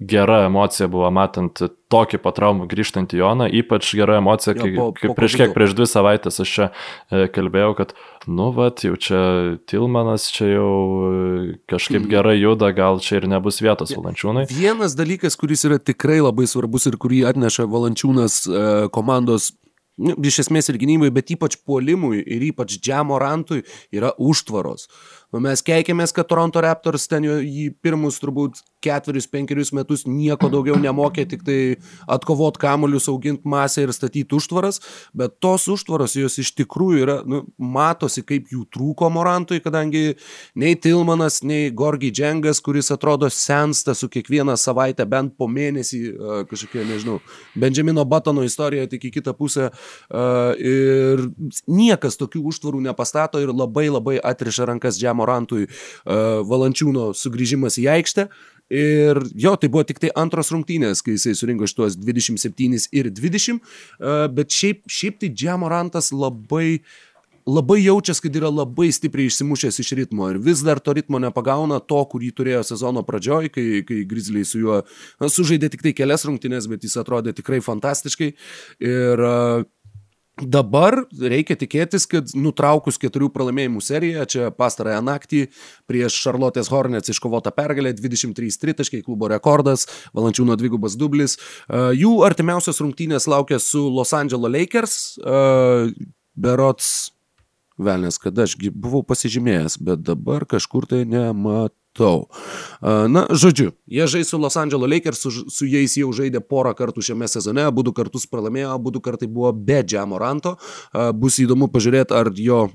gera emocija buvo matant tokį patraumą grįžtantį Joną, ypač gera emocija, kai, jo, po, kai po prieš kiek, prieš dvi savaitės aš čia e, kalbėjau, kad, nu, vat, jau čia Tilmanas čia jau e, kažkaip mm. gerai juda, gal čia ir nebus vietos Valančiūnai. Vienas dalykas, kuris yra tikrai labai svarbus ir kurį atneša Valančiūnas e, komandos nu, iš esmės ir gynybai, bet ypač puolimui ir ypač džiamorantui yra užtvaros. Nu, mes keikėmės, kad Toronto Raptors ten jį pirmus turbūt ketverius, penkerius metus nieko daugiau nemokė, tik tai atkovot kamuolius, auginti masę ir statyti užtvaras, bet tos užtvaros jos iš tikrųjų yra, nu, matosi, kaip jų trūko Morantui, kadangi nei Tilmanas, nei Gorgi Džengas, kuris atrodo sensta su kiekvieną savaitę, bent po mėnesį, kažkokia, nežinau, Benjamino Batono istorija tik į kitą pusę ir niekas tokių užtvarų nepastato ir labai labai atriša rankas Džemo Morantui uh, Valančiūno sugrįžimas į aikštę. Ir jo, tai buvo tik tai antros rungtynės, kai jisai surinko šitos 27 ir 20, uh, bet šiaip, šiaip tai Džiamorantas labai labai jaučiasi, kad yra labai stipriai išsimušęs iš ritmo ir vis dar to ritmo nepagauna to, kurį turėjo sezono pradžioj, kai, kai Grizzliai su juo sužaidė tik tai kelias rungtynės, bet jis atrodė tikrai fantastiškai. Ir uh, Dabar reikia tikėtis, kad nutraukus keturių pralaimėjimų seriją, čia pastarąją naktį prieš Charlotte's Hornets iškovota pergalė, 23 tritaškai, klubo rekordas, Valančiūno dvigubas dublis. E, jų artimiausios rungtynės laukia su Los Angeles Lakers, e, berots Velnės, kad aš buvau pasižymėjęs, bet dabar kažkur tai nematau matau. Na, žodžiu, jie žais su Los Angeles Lakers, su, su jais jau žaidė porą kartų šiame sezone, abu du kartus pralaimėjo, abu du kartai buvo be Džiamoranto. Bus įdomu pažiūrėti, ar jo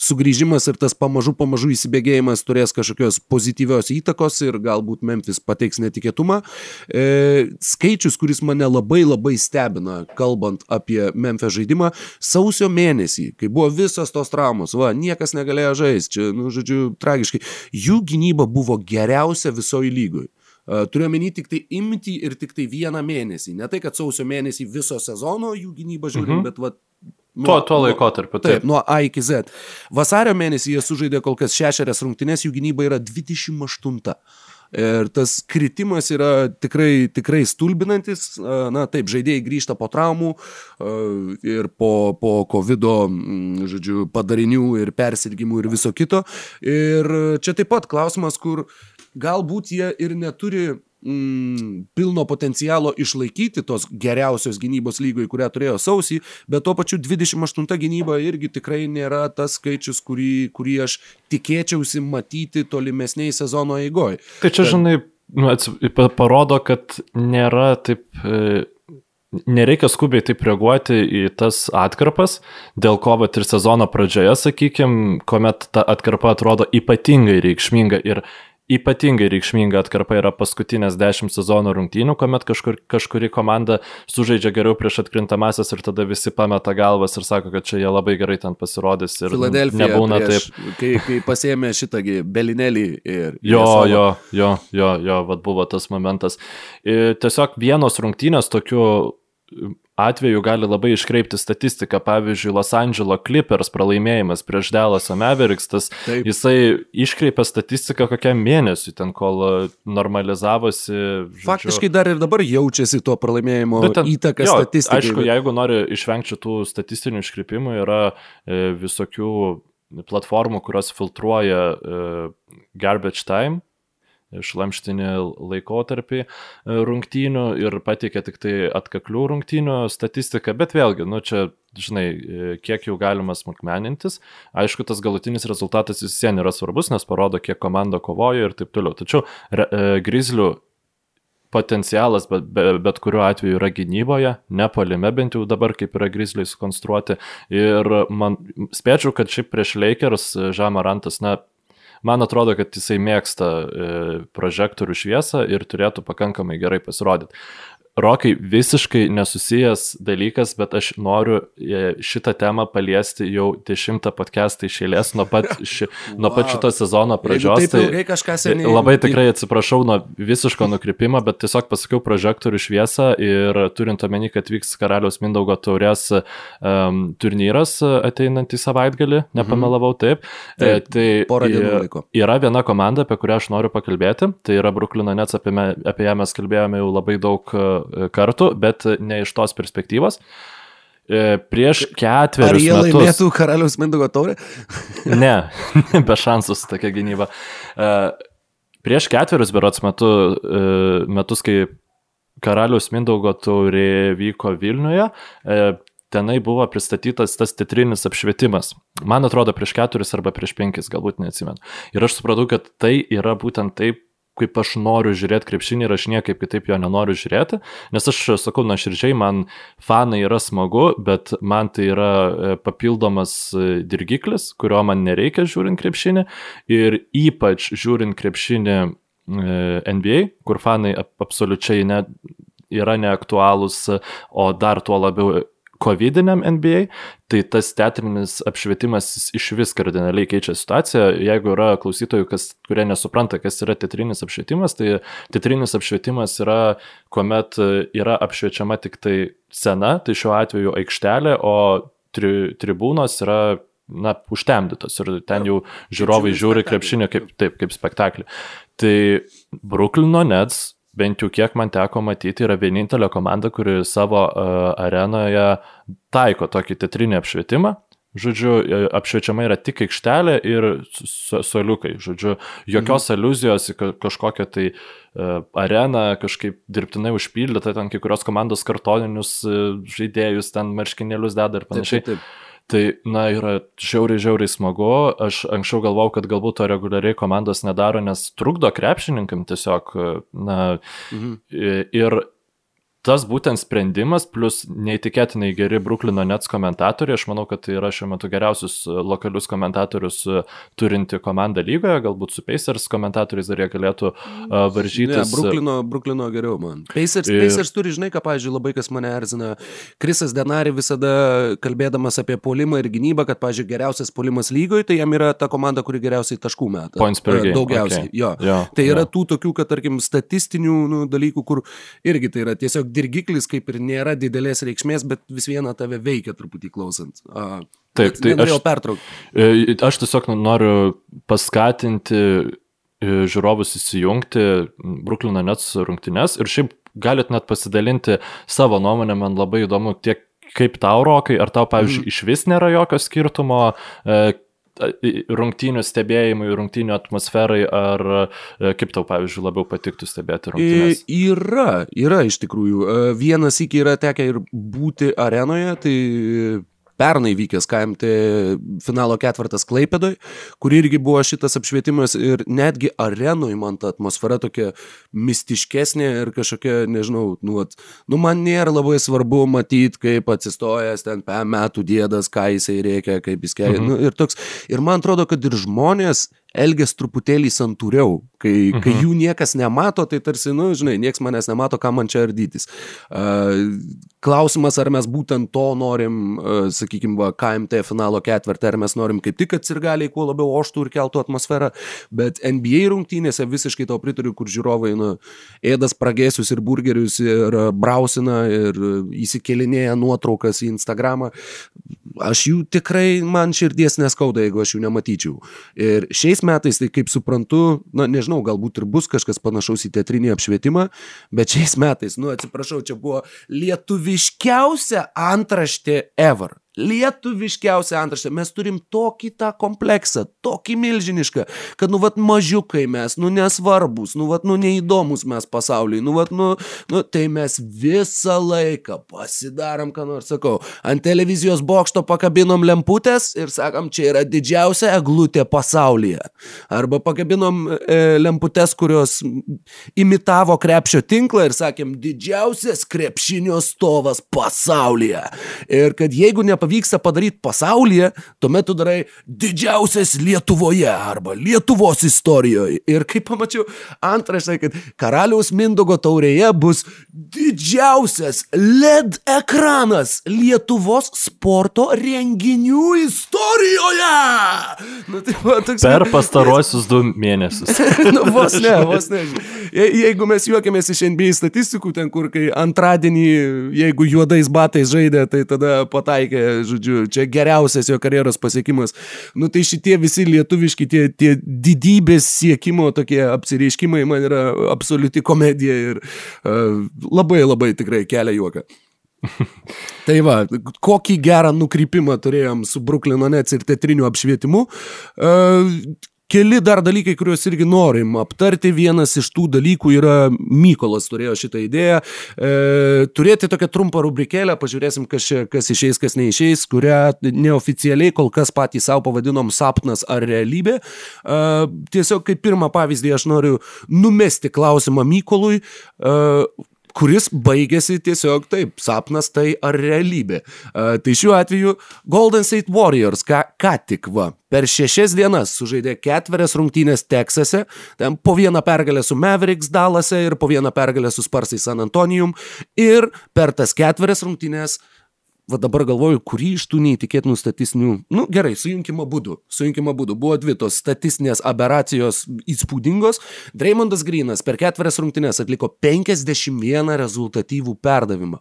sugrįžimas ir tas pamažu, pamažu įsibėgėjimas turės kažkokios pozityvios įtakos ir galbūt Memphis pateiks netikėtumą. E, skaičius, kuris mane labai labai stebina, kalbant apie Memphis žaidimą, sausio mėnesį, kai buvo visos tos traumos, va, niekas negalėjo žaisti, čia, nu, žodžiu, tragiškai, jų gynyba buvo geriausia visoji lygoje. Turiu omeny tik tai imti ir tik tai vieną mėnesį. Ne tai, kad sausio mėnesį viso sezono jų gynyba žiūrim, mhm. bet va, Nuo, tuo, tuo laikotarpiu. Taip. taip, nuo A iki Z. Vasario mėnesį jie sužaidė kol kas šešerias rungtynes, jų gynyba yra 28. Ir tas kritimas yra tikrai, tikrai stulbinantis. Na taip, žaidėjai grįžta po traumų ir po, po COVID, žodžiu, padarinių ir persirgymų ir viso kito. Ir čia taip pat klausimas, kur galbūt jie ir neturi mm, pilno potencialo išlaikyti tos geriausios gynybos lygoj, kurią turėjo sausį, bet tuo pačiu 28 gynyba irgi tikrai nėra tas skaičius, kurį, kurį aš tikėčiausi matyti tolimesniai sezono eigoj. Tai čia, žinai, nu, parodo, kad nėra taip... E nereikia skubiai taip reaguoti į tas atkarpas, dėl ko vat ir sezono pradžioje, sakykime, kuomet ta atkarpa atrodo ypatingai reikšminga ir ypatingai reikšminga atkarpa yra paskutinės dešimt sezono rungtynių, kuomet kažkur, kažkuri komanda sužaidžia geriau prieš atkrintamasias ir tada visi pameta galvas ir sako, kad čia jie labai gerai ten pasirodys. Ir nebūna prieš, taip. Kai, kai pasėmė šitągi belinėlį ir... Jo, jo, jo, jo, jo, vad buvo tas momentas. Ir tiesiog vienos rungtynės tokiu atveju gali labai iškreipti statistiką. Pavyzdžiui, Los Angeles Clippers pralaimėjimas prieš Dallas Mavericks, tas Taip. jisai iškreipė statistiką kokiam mėnesiui, ten kol e, normalizavosi. Žodžiu. Faktiškai dar ir dabar jaučiasi to pralaimėjimo ten, įtaka jo, statistikai. Aišku, jeigu nori išvengti tų statistinių iškreipimų, yra e, visokių platformų, kurios filtruoja e, garbage time šlamštinį laikotarpį e, rungtynių ir pateikė tik tai atkaklių rungtynių statistiką, bet vėlgi, nu čia, žinai, e, kiek jau galima smulkmenintis, aišku, tas galutinis rezultatas vis vien yra svarbus, nes parodo, kiek komanda kovoja ir taip toliau. Tačiau re, e, grizlių potencialas bet, bet, bet kuriuo atveju yra gynyboje, nepalime bent jau dabar, kaip yra grizliai sukonstruoti. Ir man spėčiau, kad šiaip prieš Lakers Žamarantas, na, man atrodo, kad jisai mėgsta e, prožektorių šviesą ir turėtų pakankamai gerai pasirodyti. Rokai, visiškai nesusijęs dalykas, bet aš noriu e, šitą temą paliesti jau dešimtą podcastą iš eilės nuo pat, ši, wow. nuo pat šito sezono pradžios. Tai seniai... labai tikrai atsiprašau nuo visiško nukrypimo, bet tiesiog pasakiau prožektorių šviesą ir turint omeny, kad vyks Karaliaus Mindaugo taurės um, turnyras ateinantį savaitgalį, nepamelavau taip. taip tai porą dienų laiko. Yra viena komanda, apie kurią aš noriu pakalbėti, tai yra Bruklino Nets, apie, me, apie ją mes kalbėjome jau labai daug kartų, bet ne iš tos perspektyvos. E, prieš ketverius metus. Ar jie metus, laimėtų karaliaus Mindogo taurę? ne, be šansų su tokia gynyba. E, prieš ketverius berots metu, e, metus, kai karaliaus Mindogo taurė vyko Vilniuje, tenai buvo pristatytas tas teatrinis apšvietimas. Man atrodo, prieš keturis arba prieš penkis, galbūt neatsimenu. Ir aš supratau, kad tai yra būtent taip kaip aš noriu žiūrėti krepšinį ir aš niekaip kitaip jo nenoriu žiūrėti, nes aš sakau, nuoširdžiai, man fanai yra smagu, bet man tai yra e, papildomas e, dirgiklis, kurio man nereikia žiūrint krepšinį. Ir ypač žiūrint krepšinį e, NBA, kur fanai absoliučiai ne, yra neaktualūs, o dar tuo labiau COVID-iniam NBA, tai tas teatrinis apšvietimas iš vis kardinaliai keičia situaciją. Jeigu yra klausytojų, kas, kurie nesupranta, kas yra teatrinis apšvietimas, tai teatrinis apšvietimas yra, kuomet yra apšviečiama tik tai scena, tai šiuo atveju aikštelė, o tri, tribūnos yra na, užtemdytos ir ten jau žiūrovai žiūri krepšinį kaip, taip, kaip spektaklį. Tai Bruklino Nets bent jau kiek man teko matyti, yra vienintelė komanda, kuri savo uh, arenoje taiko tokį teatrinį apšvietimą. Žodžiu, e, apšviečiama yra tik aikštelė ir soliukai. Žodžiu, jokios mhm. aluzijos į kažkokią tai uh, areną kažkaip dirbtinai užpildytą, ten kai kurios komandos kartoninius uh, žaidėjus, ten marškinėlius deda ir panašiai. Taip, taip. Tai, na, yra žiauriai, žiauriai smagu. Aš anksčiau galvau, kad galbūt to reguliariai komandos nedaro, nes trukdo krepšininkam tiesiog, na, mhm. ir tas būtent sprendimas, plus neįtikėtinai geri Bruklino Nets komentatoriai, aš manau, kad tai yra šiuo metu geriausius e, lokalius komentatorius e, turinti komanda lygoje, galbūt su Pacers komentatoriais dar jie galėtų uh, varžytis. Ne, Bruklino, Bruklino geriau man. Pacers, ir... Pacers turi, žinai, ką, pavyzdžiui, labai kas mane erzina. Krisas Denari visada kalbėdamas apie polimą ir gynybą, kad, pavyzdžiui, geriausias polimas lygoje, tai jam yra ta komanda, kuri geriausiai taškų meta. Points per game. Daugiausiai. Okay. Jo. jo. Tai yra jo. tų tokių, kad, tarkim, statistinių nu, dalykų, kur irgi tai yra tiesiog dirgiklis kaip ir nėra didelės reikšmės, bet vis viena tave veikia truputį klausant. A, Taip, tai aš, pertraukti. E, aš tiesiog noriu paskatinti e, žiūrovus įsijungti Bruklino Nets rungtynes ir šiaip galit net pasidalinti savo nuomonę, man labai įdomu tiek kaip tau rokai, ar tau, pavyzdžiui, mm. iš vis nėra jokio skirtumo, e, rungtynių stebėjimui, rungtynių atmosferai, ar e, kaip tau, pavyzdžiui, labiau patiktų stebėti rungtynės? Yra, yra iš tikrųjų. E, vienas iki yra tekę ir būti arenoje, tai pernai vykęs KMT finalo ketvirtas Klaipėdoj, kur irgi buvo šitas apšvietimas ir netgi arenui man ta atmosfera tokia mistiškesnė ir kažkokia, nežinau, nu, at, nu man nėra labai svarbu matyti, kaip atsistojęs ten metų dėdas, ką jisai reikia, kaip jis kelia. Mhm. Nu, ir, toks, ir man atrodo, kad ir žmonės elgės truputėlį santūriau, kai, mhm. kai jų niekas nemato, tai tarsi, nu, žinai, niekas manęs nemato, ką man čia ardytis. Uh, klausimas, ar mes būtent to norim, uh, sakykime, va, KMT finalo ketvirtį, ar mes norim kaip tik, kad sirgaliai kuo labiau oštų ir keltų atmosferą, bet NBA rungtynėse visiškai tau pritariu, kur žiūrovai, nu, ėdas pragėsius ir burgerius ir brausina ir įsikelinėja nuotraukas į Instagramą. Aš jų tikrai, man širdies neskauda, jeigu aš jų nematyčiau. Ir šiais metais, tai kaip suprantu, na nežinau, galbūt ir bus kažkas panašaus į teatrinį apšvietimą, bet šiais metais, nu atsiprašau, čia buvo lietuviškiausia antraštė ever lietuviškiausia antraštė. Mes turim tokį tą kompleksą, tokį milžinišką, kad, nu, vat, mažiukai mes, nu, nesvarbus, nu, vat, nu, neįdomus mes pasauliui, nu, vat, nu, nu, tai mes visą laiką pasidarom, ką nors sakau, ant televizijos bokšto pakabinom lemputės ir sakom, čia yra didžiausia eglutė pasaulyje. Arba pakabinom e, lemputės, kurios imitavo krepšio tinklą ir sakėm, didžiausias krepšinio stovas pasaulyje. Ir kad jeigu ne nepavyksta padaryti pasaulyje, tuomet tu darai didžiausias Lietuvoje arba Lietuvos istorijoje. Ir kaip pamačiau antraštę, kad karaliaus Mindogo taurėje bus didžiausias LED ekranas Lietuvos sporto renginių istorijoje. Nu, tai, va, toks, per pastaruosius du mėnesius. nu, vos ne, vos ne. Je, jeigu mes juokiamės iš NBA statistikų, ten kur kai antradienį, jeigu juodais batais žaidė, tai tada pataikė, žodžiu, čia geriausias jo karjeros pasiekimas. Nu tai šitie visi lietuviški, tie, tie didybės siekimo tokie apsireiškimai man yra absoliuti komedija ir uh, labai labai tikrai kelia juoką. tai va, kokį gerą nukrypimą turėjom su Bruklino Nets ir teatriniu apšvietimu. Uh, keli dar dalykai, kuriuos irgi norim aptarti. Vienas iš tų dalykų yra, Mykolas turėjo šitą idėją, e, turėti tokią trumpą rubrikėlę, pažiūrėsim, kas, čia, kas išeis, kas neišeis, kurią neoficialiai kol kas patys savo pavadinom sapnas ar realybė. E, tiesiog kaip pirmą pavyzdį aš noriu numesti klausimą Mykolui. E, kuris baigėsi tiesiog taip, sapnas tai ar realybė. Uh, tai šiuo atveju Golden State Warriors ką, ką tik va, per šešias dienas sužaidė ketverias rungtynės Teksase, ten po vieną pergalę su Mavericks Dalase ir po vieną pergalę su Sparsai San Antonijum ir per tas ketverias rungtynės uh, va dabar galvoju, kurį iš tų neįtikėtinų statistinių, nu gerai, sujunkimo būdų, sujunkimo būdų, buvo dvi tos statistinės aberacijos įspūdingos. Dreymondas Grinas per ketverias rungtynės atliko 51 rezultatyvų perdavimą.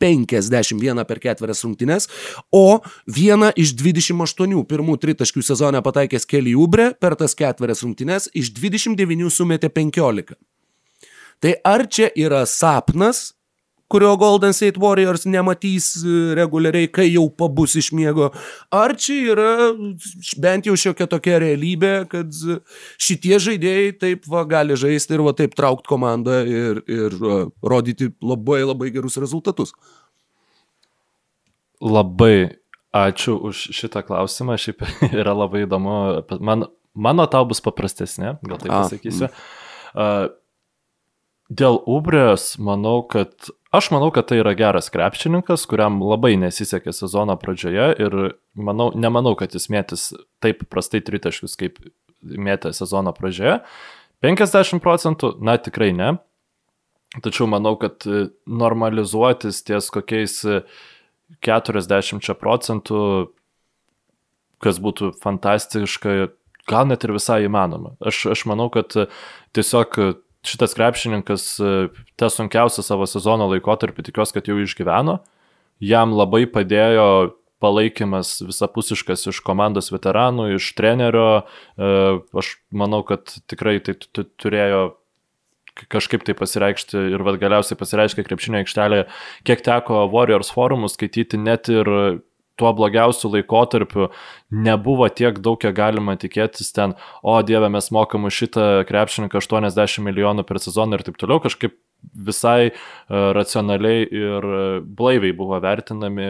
51 per ketverias rungtynes, o vieną iš 28 pirmų tritaškių sezone pataikęs Kelly Ubre per tas ketverias rungtynes iš 29 sumetė 15. Tai ar čia yra sapnas, kurio Golden State Warriors nematys e, reguliariai, kai jau pabus iš miego. Ar čia yra bent jau šiokia tokia realybė, kad šitie žaidėjai taip va gali žaisti ir va taip traukti komandą ir, ir uh, rodyti labai labai gerus rezultatus? Labai ačiū už šitą klausimą, šiaip yra labai įdomu. Man, mano tau bus paprastesnė, gal taip pasakysiu. Uh, Dėl Ubrės manau, kad aš manau, kad tai yra geras krepšininkas, kuriam labai nesisekė sezono pradžioje ir manau, nemanau, kad jis mėtis taip prastai tritaškius, kaip mėtė sezono pradžioje. 50 procentų, na tikrai ne. Tačiau manau, kad normalizuotis ties kokiais 40 procentų, kas būtų fantastiška, gal net ir visai įmanoma. Aš, aš manau, kad tiesiog šitas krepšininkas e, tą sunkiausią savo sezono laikotarpį tikiuosi, kad jau išgyveno. Jam labai padėjo palaikymas visapusiškas iš komandos veteranų, iš trenerio. E, aš manau, kad tikrai tai turėjo kažkaip tai pasireikšti ir vad galiausiai pasireiškia krepšinio aikštelėje, kiek teko Warriors forumus skaityti net ir tuo blogiausiu laikotarpiu nebuvo tiek daug, kiek galima tikėtis ten, o dieve, mes mokam už šitą krepšininką 80 milijonų per sezoną ir taip toliau, kažkaip visai uh, racionaliai ir blaiviai buvo vertinami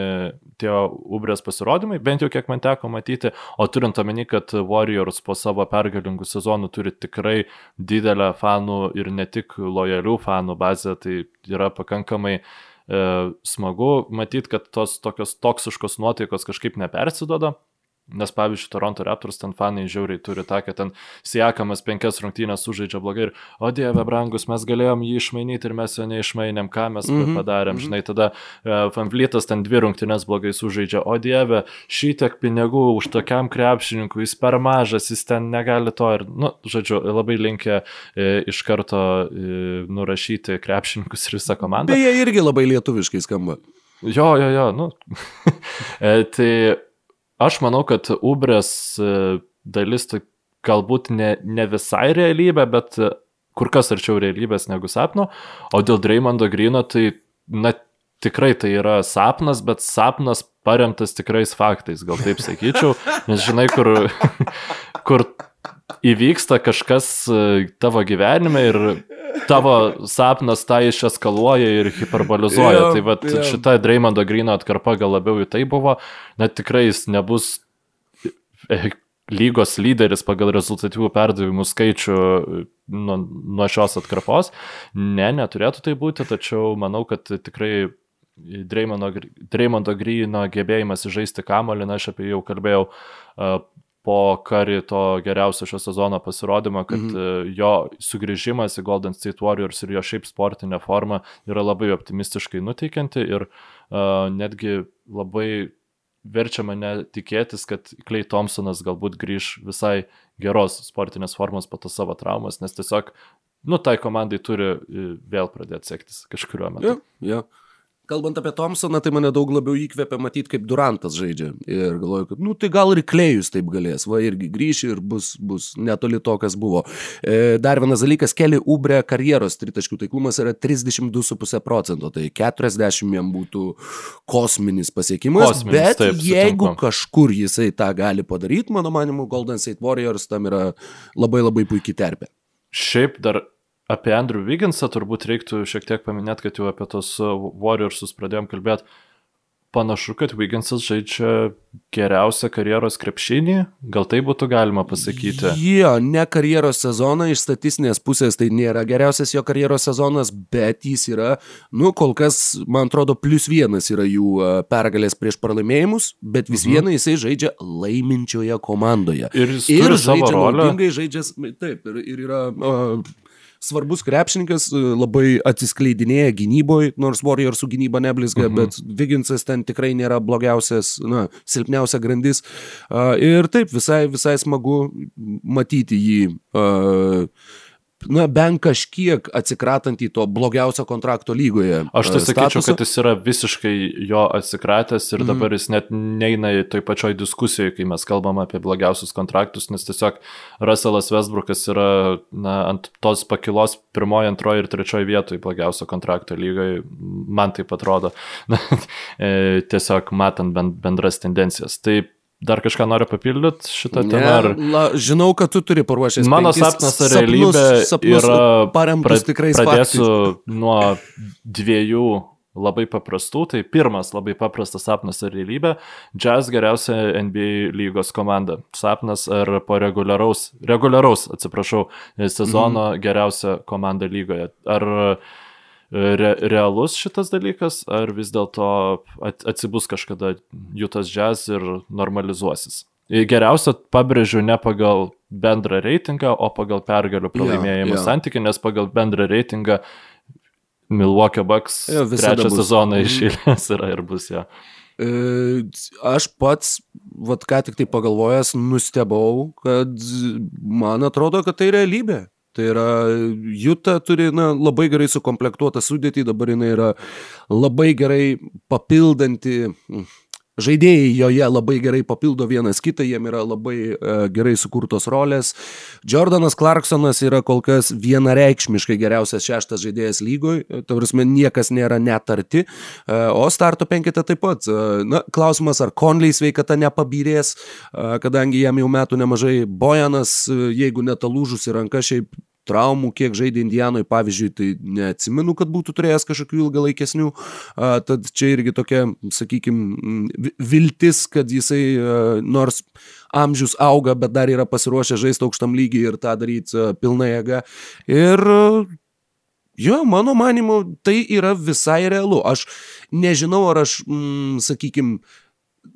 tie Ubrės pasirodymai, bent jau kiek man teko matyti, o turint omeny, kad Warriors po savo pergalingų sezonų turi tikrai didelę fanų ir ne tik lojalių fanų bazę, tai yra pakankamai uh, e, smagu matyti, kad tos tokios toksiškos nuotaikos kažkaip nepersidoda. Nes pavyzdžiui, Toronto Raptors ten fanai žiauriai turi tą, kad ten siekamas penkias rungtynės sužaidžia blogai ir, o dieve, brangus, mes galėjom jį išmainyti ir mes jo neišmainėm, ką mes mm -hmm. padarėm, mhm. žinai, tada uh, Fanflytas ten dvi rungtynės blogai sužaidžia, o dieve, šitiek pinigų už tokiam krepšininkui, jis per mažas, jis ten negali to ir, nu, žodžiu, labai linkia e, iš karto e, nurašyti krepšininkus ir visą komandą. Beje, irgi labai lietuviškai skamba. Jo, jo, jo, nu. e, tai Aš manau, kad Ubrės e, dalis galbūt ne, ne visai realybė, bet e, kur kas arčiau realybės negu sapno, o dėl Dreymondo Grino tai, na, tikrai tai yra sapnas, bet sapnas paremtas tikrais faktais, gal taip sakyčiau, nes žinai, kur, kur įvyksta kažkas e, tavo gyvenime ir tavo sapnas tą išeskaluoja ir hiperbolizuoja. Yeah, tai vat, yeah. šita Dreymondo Grino atkarpa gal labiau į tai buvo, net tikrai jis nebus e, lygos lyderis pagal rezultatyvų perdavimų skaičių e, nuo, nuo šios atkarpos. Ne, neturėtų tai būti, tačiau manau, kad tikrai Dreymondo Grino gebėjimas įžaisti kamolį, na, aš apie jį jau kalbėjau po Kari to geriausio šio sezono pasirodymo, kad mhm. jo sugrįžimas į Golden State Warriors ir jo šiaip sportinė forma yra labai optimistiškai nuteikianti ir uh, netgi labai verčia mane tikėtis, kad Clay Thompsonas galbūt grįž visai geros sportinės formos po to savo traumas, nes tiesiog, nu, tai komandai turi vėl pradėti sektis kažkuriuo metu. Ja, ja. Kalbant apie Thompsoną, tai mane daug labiau įkvėpia matyti, kaip Durantas žaidžia. Ir galvoju, kad, nu, tai gal ir Klejus taip galės, va, irgi grįši ir bus, bus netoli to, kas buvo. E, dar vienas dalykas, keli Ubre karjeros tritaškių taiklumas yra 32,5 procento, tai 40 jam būtų kosminis pasiekimas. Kosminis, bet taip, jeigu sutinku. kažkur jisai tą gali padaryti, mano manimu, Golden State Warriors tam yra labai labai puikiai terpė. Šiaip dar Apie Andrew Wigginsą turbūt reiktų šiek tiek paminėti, kad jau apie tos uh, Warriorsus pradėjom kalbėti. Panašu, kad Wigginsas žaidžia geriausią karjeros krepšinį, gal tai būtų galima pasakyti. Jo, ne karjeros sezoną, iš statistinės pusės tai nėra geriausias jo karjeros sezonas, bet jis yra, nu, kol kas, man atrodo, plus vienas yra jų uh, pergalės prieš pralaimėjimus, bet vis mhm. viena jisai žaidžia laiminčioje komandoje. Ir jis ir žaidžia naudingai, žaidžia, taip, ir, ir yra uh, svarbus krepšininkas, e, labai atsiskleidinėja gynyboje, nors Warriorsų gynyba neblizga, mhm. bet Viginsas ten tikrai nėra blogiausias, na, silpniausia grandis. Ir taip, visai, visai smagu matyti jį. Uh, na, bent kažkiek atsikratant į to blogiausio kontrakto lygoje. Aš tai sakyčiau, kad jis yra visiškai jo atsikratęs ir mm. dabar jis net neina į toj pačioj diskusijoje, kai mes kalbam apie blogiausius kontraktus, nes tiesiog Russellas Westbrookas yra na, ant tos pakilos pirmoji, antroji ir trečioji vietoje blogiausio kontrakto lygoje, man taip atrodo, e, tiesiog matant bendras tendencijas. Taip, Dar kažką noriu papildyti šitą temą? Ar... La, žinau, kad tu turi paruošęs. Mano sapnas ar realybė sapnus yra paremtas tikrais pradėsiu faktais. nuo dviejų labai paprastų. Tai pirmas labai paprastas sapnas ar realybė. Jazz geriausia NBA lygos komanda. Sapnas ar po reguliaraus, reguliaraus atsiprašau, sezono mhm. geriausia komanda lygoje. Ar re, realus šitas dalykas, ar vis dėlto atsibus kažkada Jutas Jazz ir normalizuosis? Geriausia pabrėžiu ne pagal bendrą reitingą, o pagal pergalių pralaimėjimų yeah, yeah. santykį, nes pagal bendrą reitingą Milwaukee Bucks ja, trečią bus. sezoną mhm. išėlės yra ir bus. Ja. E, aš pats, vad ką tik tai pagalvojęs, nustebau, kad man atrodo, kad tai realybė. Tai yra, Juta turi na, labai gerai sukomplektuotą sudėtį, dabar jinai yra labai gerai papildanti, žaidėjai joje labai gerai papildo vienas kitą, jiem yra labai uh, gerai sukurtos rolės. Jordanas Clarksonas yra kol kas vienareikšmiškai geriausias šeštas žaidėjas lygoje, ta prasme niekas nėra netarti, uh, o starto penkite taip pat. Uh, na, klausimas, ar Conley sveikata nepabyrės, uh, kadangi jam jau metų nemažai Bojanas, uh, jeigu netalūžusi ranka, šiaip traumų, kiek žaidė Indijanoj, pavyzdžiui, tai neatsimenu, kad būtų turėjęs kažkokių ilgalaikesnių, tad čia irgi tokia, sakykime, viltis, kad jisai nors amžius auga, bet dar yra pasiruošę žaisti aukštam lygiai ir tą daryti pilna jėga. Ir Jo, mano manimu, tai yra visai realu. Aš nežinau, ar aš, mm, sakykime,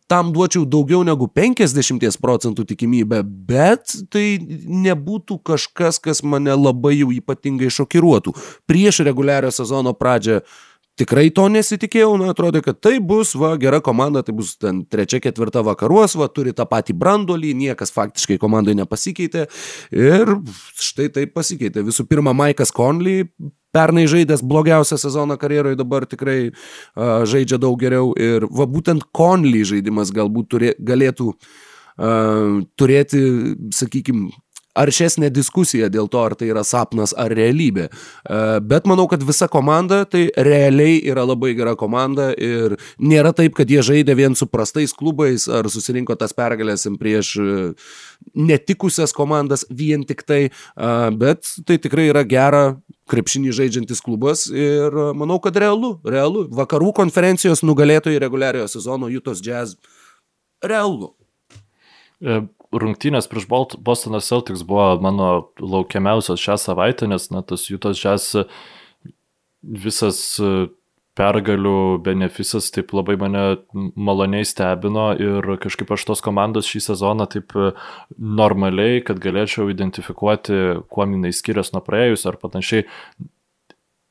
tam duočiau daugiau negu 50 procentų tikimybę, bet tai nebūtų kažkas, kas mane labai jau ypatingai šokiruotų. Prieš reguliarią sezono pradžią tikrai to nesitikėjau, nu, atrodė, kad tai bus, va, gera komanda, tai bus ten trečia, ketvirta vakaruos, va, turi tą patį brandolį, niekas faktiškai komandai nepasikeitė ir štai taip pasikeitė. Visų pirma, Maikas Conley pernai žaidęs blogiausią sezoną karjeroje, dabar tikrai uh, žaidžia daug geriau. Ir va būtent Conley žaidimas galbūt turė, galėtų uh, turėti, sakykime, aršesnė diskusija dėl to, ar tai yra sapnas ar realybė. Bet manau, kad visa komanda tai realiai yra labai gera komanda ir nėra taip, kad jie žaidė vien su prastais klubais ar susirinko tas pergalės prieš netikusias komandas vien tik tai, bet tai tikrai yra gera krepšinį žaidžiantis klubas ir manau, kad realu, realu. Vakarų konferencijos nugalėtojai reguliariojo sezono Jutos Jazz realu. E, rungtynės prieš Bostono Celtics buvo mano laukiamiausios šią savaitę, nes na, tas Jutos Jazz visas pergalių beneficas taip labai mane maloniai stebino ir kažkaip aš tos komandos šį sezoną taip e, normaliai, kad galėčiau identifikuoti, kuo jinai skiriasi nuo praėjus ar panašiai.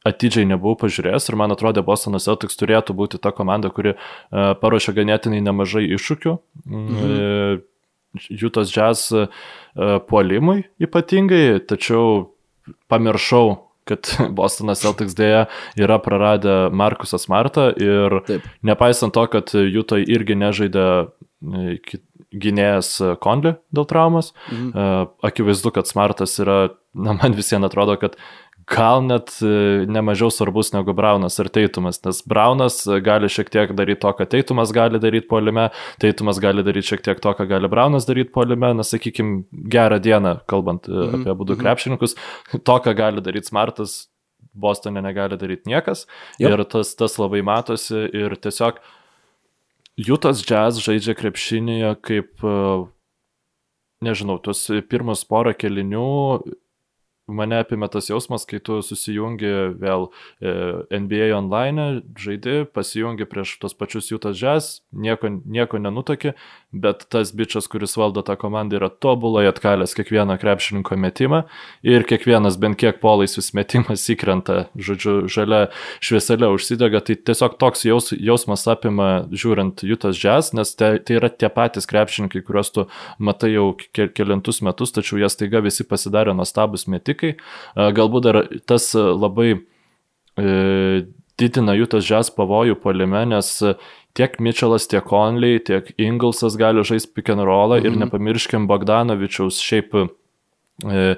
Atidžiai nebuvau pažiūrėjęs ir man atrodė, Bostonas Celtics turėtų būti ta komanda, kuri uh, paruošė ganėtinai nemažai iššūkių. Mhm. Uh, Jutos jazz uh, puolimui ypatingai, tačiau pamiršau kad Bostonas Celtics dėja yra praradę Markusą Smartą ir Taip. nepaisant to, kad Jutoj irgi nežaidė e, gynėjas Konli dėl traumas, mhm. E, akivaizdu, kad Smartas yra, na man visiems atrodo, kad gal net e, nemažiau svarbus negu Braunas ir Teitumas, nes Braunas gali šiek tiek daryti to, ką Teitumas gali daryti polime, Teitumas gali daryti šiek tiek to, ką gali Braunas daryti polime, na sakykime, gerą dieną, kalbant mm -hmm. apie mm -hmm. krepšininkus, to, ką gali daryti Smartas, Bostone negali daryti niekas yep. ir tas, tas labai matosi ir tiesiog Jutas Jazz žaidžia krepšinėje kaip, e, nežinau, tuos pirmus porą kelinių mane apimė tas jausmas, kai tu susijungi vėl e, NBA online, žaidi, pasijungi prieš tos pačius Jutas Jazz, nieko, nieko nenutokė, bet tas bičias, kuris valdo tą komandą, yra tobulai atkalęs kiekvieną krepšininko metimą ir kiekvienas bent kiek polais vis metimas įkrenta, žodžiu, žalia švieselė užsidega, tai tiesiog toks jaus, jausmas apima žiūrint Jutas Jazz, nes tai, tai yra tie patys krepšininkai, kuriuos tu matai jau kelintus metus, tačiau jie staiga visi pasidarė nuostabus metikai. Galbūt dar tas labai e, didina jų tas žas pavojų polime, nes tiek Mitchellas, tiek Conley, tiek Inglesas gali žaisti pick and rollą -hmm. ir mhm. nepamirškim Bogdanovičiaus šiaip e,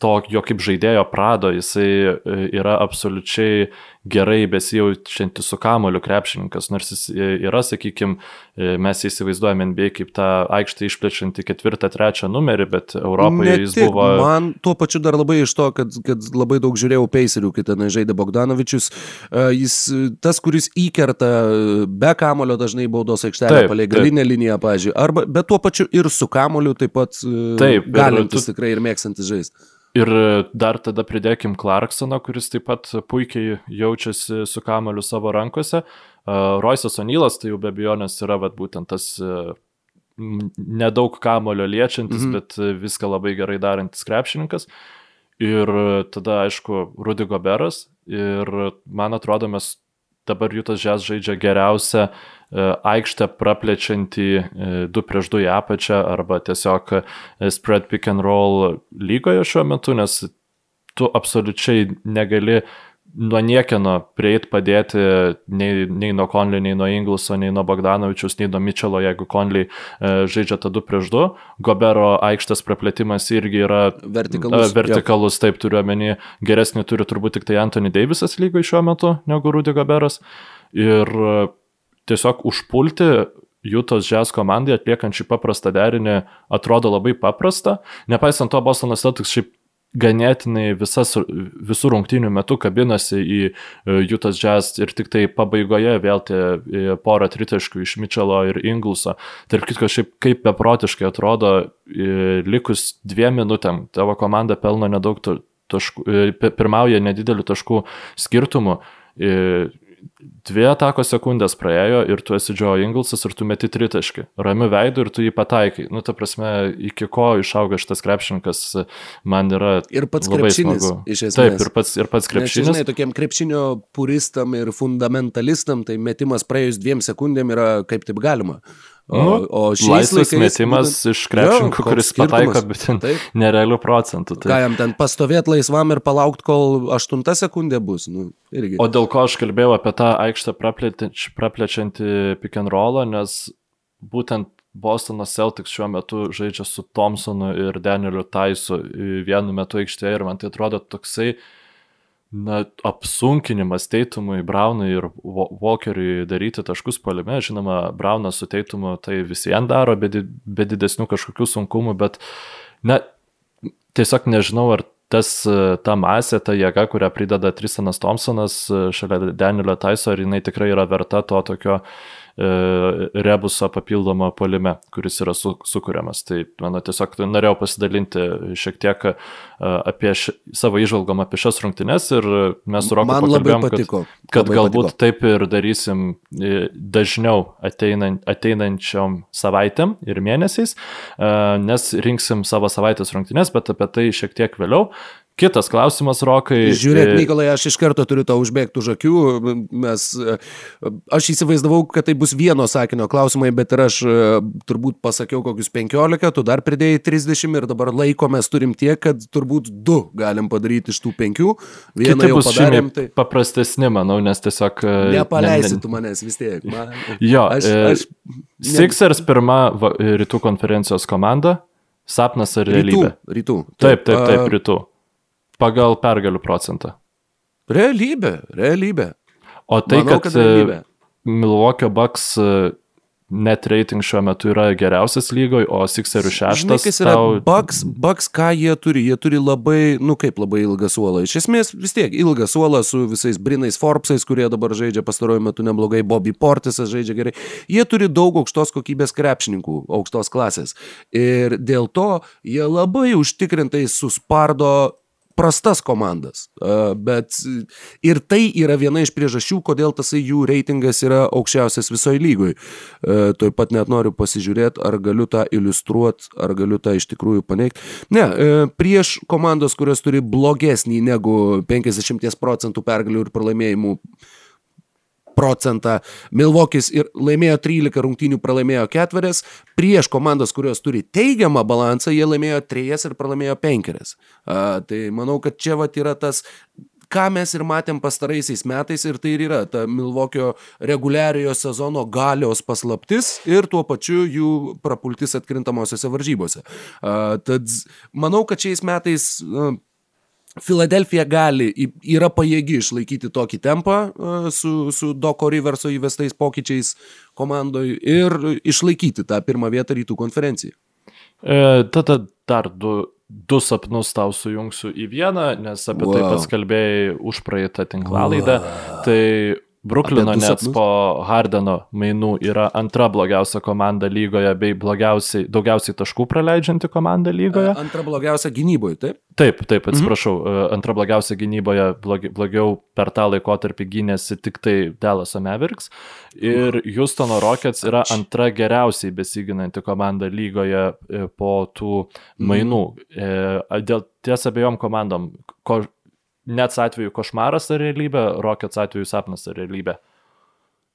to jo kaip žaidėjo prado, jisai e, yra absoliučiai gerai besijaučiantis su kamoliu krepšininkas, nors jis e, yra, sakykime, mes įsivaizduojame NBA kaip tą aikštę išplečiantį ketvirtą, trečią numerį, bet Europoje ne jis tik, buvo... Man tuo pačiu dar labai iš to, kad, kad labai daug žiūrėjau peiserių, kai ten žaidė Bogdanovičius, e, jis tas, kuris įkerta be kamolio dažnai baudos aikštelę palei galinę liniją, pažiūrėjau, arba bet tuo pačiu ir su kamoliu taip pat taip, galintis tu... tikrai ir mėgstantis žaisti. Ir dar tada pridėkim Clarksoną, kuris taip pat puikiai jaučiasi su kamoliu savo rankose. Uh, Roisas Onylas, tai jau be abejonės yra vat, būtent tas uh, nedaug kamolio liečiantis, mm -hmm. bet viską labai gerai darantis krepšininkas. Ir tada, aišku, Rudy Goberas. Ir man atrodo, mes dabar Jutas Žes žaidžia geriausią uh, E, aikštę praplečiantį 2 e, prieš 2 į apačią arba tiesiog e, spread pick and roll lygoje šiuo metu, nes tu absoliučiai negali nuo niekieno prieit padėti nei, nei nuo Conley, nei nuo Ingleso, nei nuo Bogdanovičius, nei nuo Mitchelo, jeigu Conley e, žaidžia tą 2 prieš 2. Gobero aikštės praplėtimas irgi yra vertikalus. E, vertikalus, taip turiu omeny, geresnį turi turbūt tik tai Anthony Davisas lygoje šiuo metu negu Rudy Goberas. Ir tiesiog užpulti Jutos Jazz komandai atliekant šį paprastą derinį atrodo labai paprasta. Nepaisant to, Bostonas Celtics šiaip ganėtinai visas, visų rungtynių metų kabinasi į Jutas Jazz ir tik tai pabaigoje vėl tie e, porą tritaškų iš Mitchelo ir Ingluso. Tarp kitko, šiaip kaip beprotiškai atrodo, e, likus dviem minutėm tavo komanda pelno nedaug taškų, e, pirmauja nedidelių taškų skirtumų dvi atakos sekundės praėjo ir tu esi Joe Inglesas ir tu meti tritaškį. Ramiu veidu ir tu jį pataikai. Nu, ta prasme, iki ko išauga šitas krepšininkas, man yra. Ir pats krepšinis. Taip, ir pats, ir pats krepšinis. Nes, žinai, tokiem krepšinio puristam ir fundamentalistam, tai metimas praėjus dviem sekundėm yra kaip taip galima. O, nu, o šiais laikais metimas būtent, iš krepšininkų, kuris pataiko būtent nerealių procentų. Tai... Ką jam ten pastovėti laisvam ir palaukti, kol aštunta sekundė bus. Nu, irgi. O dėl ko aš kalbėjau apie tą aikštę praplečiantį pick and rollą, nes būtent Bostono Celtics šiuo metu žaidžia su Thompsonu ir Danieliu Taisu vienu metu aikštėje ir man tai atrodo toksai uh, na, apsunkinimas Teitumui, Braunui ir Walkeriui daryti taškus palime. Žinoma, Braunas su Teitumu tai visiems daro be, be didesnių kažkokių sunkumų, bet, na, tiesiog nežinau, ar tas, ta masė, ta jėga, kurią prideda Tristanas Thompsonas šalia Danielio Taiso, ar jinai tikrai yra verta to tokio rebuso papildomą polime, kuris yra su, sukūriamas. Tai mano tiesiog norėjau pasidalinti šiek tiek apie ši, savo išvalgom apie šias rungtynes ir mes su Roku labai patiko. Kad, kad galbūt patiko. taip ir darysim dažniau ateinan, ateinančiom savaitėm ir mėnesiais, nes rinksim savo savaitės rungtynes, bet apie tai šiek tiek vėliau. Kitas klausimas, Rokai. Žiūrėk, Nikolai, aš iš karto turiu tau užbėgti už akių. Mes, aš įsivaizdavau, kad tai bus vieno sakinio klausimai, bet ir aš turbūt pasakiau kokius 15, tu dar pridėjai 30 ir dabar laiko mes turim tiek, kad turbūt du galim padaryti iš tų penkių. Vieną Kiti jau padarėm. Tai paprastesni, manau, nes tiesiog... Nepaleisi ne, ne... tu manęs vis tiek. Man... Jo, aš, aš... Sixers pirma rytų konferencijos komanda. Sapnas ar realybė? Rytų. rytų. Taip, taip, taip, rytų. Pagal pergalių procentą. Realybė, realybė. O tai, Manau, kad, kad Milwaukee Bucks net rating šiuo metu yra geriausias lygoje, o Sixerių šeštas. Kas yra tau... Bucks, Bucks, ką jie turi? Jie turi labai, nu kaip labai ilgą suolą. Iš esmės vis tiek ilgą suolą su visais Brinais Forbesais, kurie dabar žaidžia pastaruoju metu neblogai, Bobby Portisas žaidžia gerai. Jie turi daug aukštos kokybės krepšininkų, aukštos klasės. Ir dėl to jie labai užtikrintai suspardo prastas komandas. Bet ir tai yra viena iš priežasčių, kodėl tasai jų reitingas yra aukščiausias visoje lygoje. Tuoj pat net noriu pasižiūrėti, ar galiu tą iliustruoti, ar galiu tą iš tikrųjų paneigti. Ne, prieš komandos, kurios turi blogesnį negu 50 procentų pergalių ir pralaimėjimų procentą. Milvokis ir laimėjo 13 rungtynių, pralaimėjo ketverias. Prieš komandas, kurios turi teigiamą balansą, jie laimėjo 3 ir pralaimėjo 5. Uh, tai manau, kad čia vat yra tas ką mes ir matėm pastaraisiais metais ir tai ir yra ta Milvokio reguliariojo sezono galios paslaptis ir tuo pačiu jų prapultis atkrintamosiose varžybose. Uh, tad manau, kad šiais metais uh, Filadelfija gali, yra pajėgi išlaikyti tokį tempą su, su Doko Riverso įvestais pokyčiais komandoje ir išlaikyti tą pirmą vietą rytų konferencijai. E, tada dar du, du sapnus tau sujungsiu į vieną, nes apie wow. tai pats kalbėjai už praeitą tinklalaidą. Wow. Tai Bruklino Nets po Hardeno mainų yra antra blogiausia komanda lygoje bei daugiausiai taškų praleidžianti komanda lygoje. Antra blogiausia gynyboje, taip? Taip, taip, atsiprašau. Mhm. Antra blogiausia gynyboje blogi, blogiau per tą laikotarpį gynėsi tik tai Dallas Mavericks. Ir Houstono Rockets yra antra geriausiai besiginanti komanda lygoje e, po tų mhm. mainų. Mhm. Dėl ties abiejom komandom, ko, Nets atveju košmaras ar realybė, Rockets atveju sapnas ar realybė?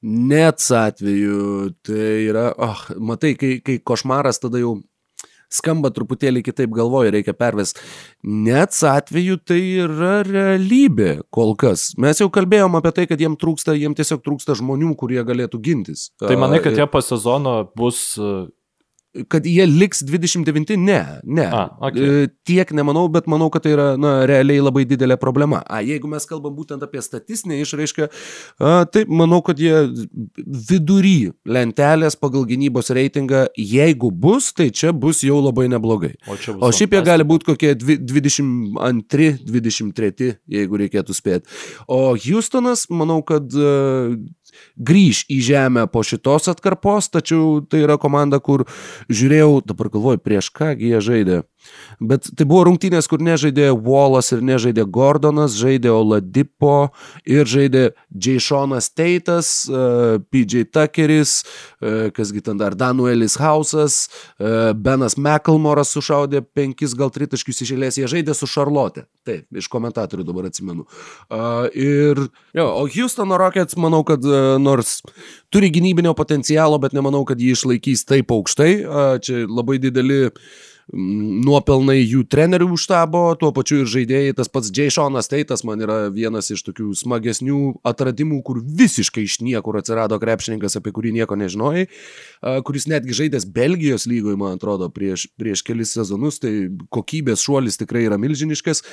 Nets atveju tai yra, oh, matai, kai, kai košmaras tada jau skamba truputėlį kitaip galvoju, reikia pervesti. Nets atveju tai yra realybė kol kas. Mes jau kalbėjom apie tai, kad jiem trūksta, jiem tiesiog trūksta žmonių, kurie galėtų gintis. Tai manai, kad jie po sezono bus kad jie liks 29, ne, ne. A, okay. Tiek nemanau, bet manau, kad tai yra na, realiai labai didelė problema. A, jeigu mes kalbam būtent apie statistinę išraišką, tai manau, kad jie vidury lentelės pagal gynybos reitingą, jeigu bus, tai čia bus jau labai neblogai. O, o šiaip jie gali būti kokie 22, 23, jeigu reikėtų spėti. O Houstonas, manau, kad grįž į žemę po šitos atkarpos, tačiau tai yra komanda, kur žiūrėjau, dabar galvoju, prieš ką jie žaidė. Bet tai buvo rungtynės, kur nežaidė Wallas ir nežaidė Gordonas, žaidė Oladipo ir žaidė Jasonas Teitas, e, PJ Tuckeris, uh, kasgi ten dar Danuelis Hausas, uh, Benas McElmoras sušaudė penkis gal tritaškius išėlės, jie žaidė su Šarlotė. Taip, iš komentatorių dabar atsimenu. Ir, jo, o Houstono Rockets, manau, kad nors turi gynybinio potencialo, bet nemanau, kad jį išlaikys taip aukštai. Čia labai dideli uh, nuopelnai jų trenerių štabo, tuo pačiu ir žaidėjai, tas pats Jasonas Teitas man yra vienas iš tokių smagesnių atradimų, kur visiškai iš niekur atsirado krepšininkas, apie kurį nieko nežinojai, kuris netgi žaidęs Belgijos lygoje, man atrodo, prieš, prieš kelis sezonus, tai kokybės šuolis tikrai yra milžiniškas.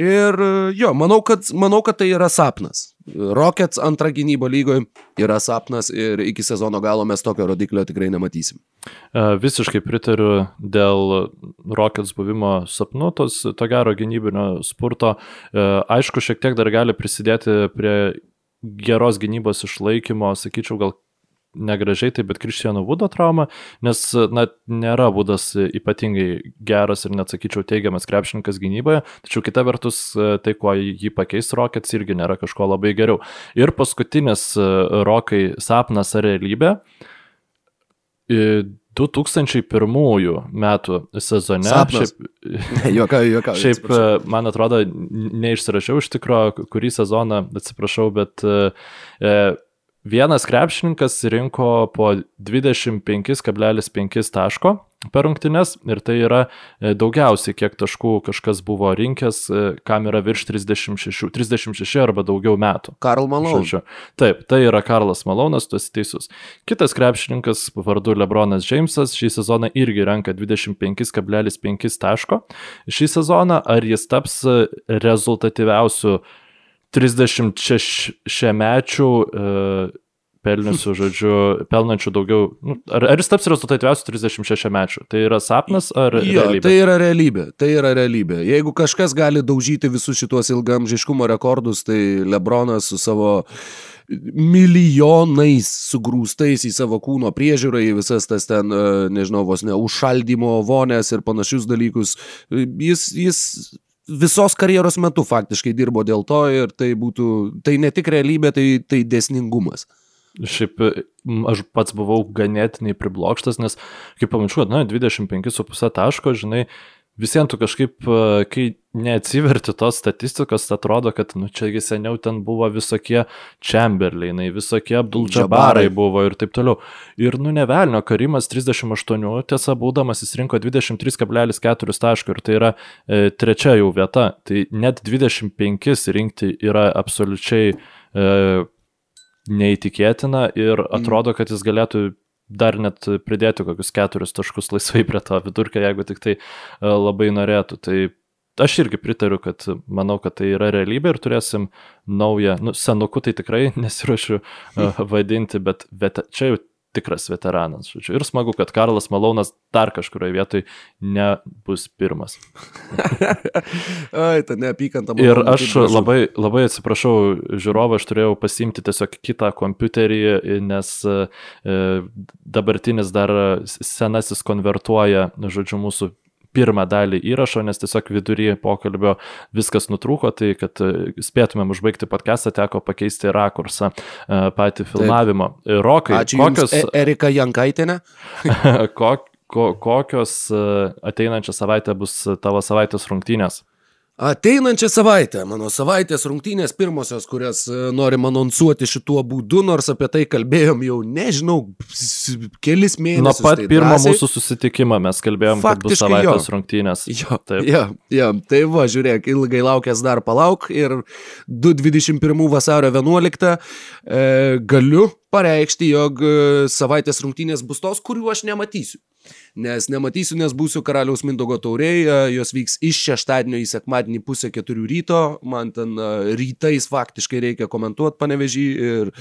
Ir jo, manau, kad, manau, kad tai yra sapnas. Rockets antra gynybo lygoje yra sapnas ir iki sezono galo mes tokio rodiklio tikrai nematysim. E, visiškai pritariu dėl Rockets buvimo sapnu, tos to gero gynybinio spurto. E, aišku, šiek tiek dar gali prisidėti prie geros gynybos išlaikymo, sakyčiau, gal negražiai, tai bet Kristiano Vudo trauma, nes, na, nėra Vudas ypatingai geras ir net sakyčiau teigiamas krepšininkas gynyboje, tačiau kita vertus, tai kuo jį pakeis Rockets irgi nėra kažko labai geriau. Ir paskutinis Rokai sapnas ar realybė. 2001 metų sezone. Sapnas. Šiaip, Juokauju, juokauju. šiaip atsiprašau. e, man atrodo, neišsirašiau iš tikro, kurį sezoną, atsiprašau, bet e, e, vienas krepšininkas rinko po 25,5 taško per rungtynes ir tai yra e, daugiausiai, kiek taškų kažkas buvo rinkęs, e, kam yra virš 36, 36 arba daugiau metų. Karl. Žodžiu. Taip, tai yra Karlas Malonas, tu esi teisus. Kitas krepšininkas vardu Lebronas Džeimsas šį sezoną irgi renka 25,5 taško. Šį sezoną ar jis taps e, rezultatyviausiu 36 mečių e, pelniusių, žodžiu, pelnančių daugiau. Nu, ar, ar jis taps rezultatyviausiu 36 mečių? Tai yra sapnas ar Jo, realybė? tai yra realybė, tai yra realybė. Jeigu kažkas gali daužyti visus šituos ilgamžiškumo rekordus, tai Lebronas su savo milijonais sugrūstais į savo kūno priežiūrą, į visas tas ten, e, nežinau, vos ne, užšaldymo vonės ir panašius dalykus, e, jis, jis visos karjeros metu faktiškai dirbo dėl to ir tai būtų, tai ne tik realybė, tai, tai desningumas. Šiaip m, aš pats buvau ganėtinai priblokštas, nes kaip pamačiau, na, 25,5 taško, žinai, visiems tu kažkaip, e, kai neatsiverti tos statistikos, atrodo, kad, nu, čiagi seniau ten buvo visokie Chamberlainai, visokie Abdul-Jabarai Džabarai. buvo ir taip toliau. Ir, nu, nevelnio, Karimas 38, tiesa, būdamas jis rinko 23,4 taško ir tai yra e, trečia jau vieta. Tai net 25 rinkti yra absoliučiai e, neįtikėtina ir atrodo, kad jis galėtų dar net pridėti kokius keturis taškus laisvai prie to vidurkio, jeigu tik tai e, labai norėtų. Tai aš irgi pritariu, kad manau, kad tai yra realybė ir turėsim naują, nu, senuku tai tikrai nesiuošiu vadinti, bet vet, čia jau tikras veteranas. Žodžiu. Ir smagu, kad Karlas Malonas dar kažkurioje vietoje nebus pirmas. Ai, ta neapykanta. Ir Malone, aš labai, labai atsiprašau žiūrovą, aš turėjau pasimti tiesiog kitą kompiuterį, nes e, dabartinis dar senasis konvertuoja, žodžiu, mūsų pirmą dalį įrašo, nes tiesiog vidury pokalbio viskas nutrūko, tai kad e, spėtumėm užbaigti podcastą, teko pakeisti rakursą e, patį filmavimo. Ir Rokai, Ačiū kokios, Jums, E- Erika Jankaitinė. kok, ko, kokios e, ateinančią savaitę bus tavo savaitės rungtynės? Ateinančią savaitę, mano savaitės rungtynės pirmosios, kurias e, norim anonsuoti šituo būdu, nors apie tai kalbėjom jau, nežinau, kelis mėnesius. Nuo pat tai pirmo drąsiai. mūsų susitikimo mes kalbėjom, kad bus Faktiškai savaitės jo. rungtynės. Jo, Taip. jo, jo, tai va, žiūrėk, ilgai laukęs dar palauk ir 2.21 vasario 11 e, galiu pareikšti, jog e, savaitės rungtynės bus tos, kurių aš nematysiu. Nes nematysiu, nes būsiu karaliaus Mindogo tauriai, e, jos vyks iš šeštadienio į sekmadienį pusę keturių ryto, man ten e, rytais faktiškai reikia komentuoti panevežį ir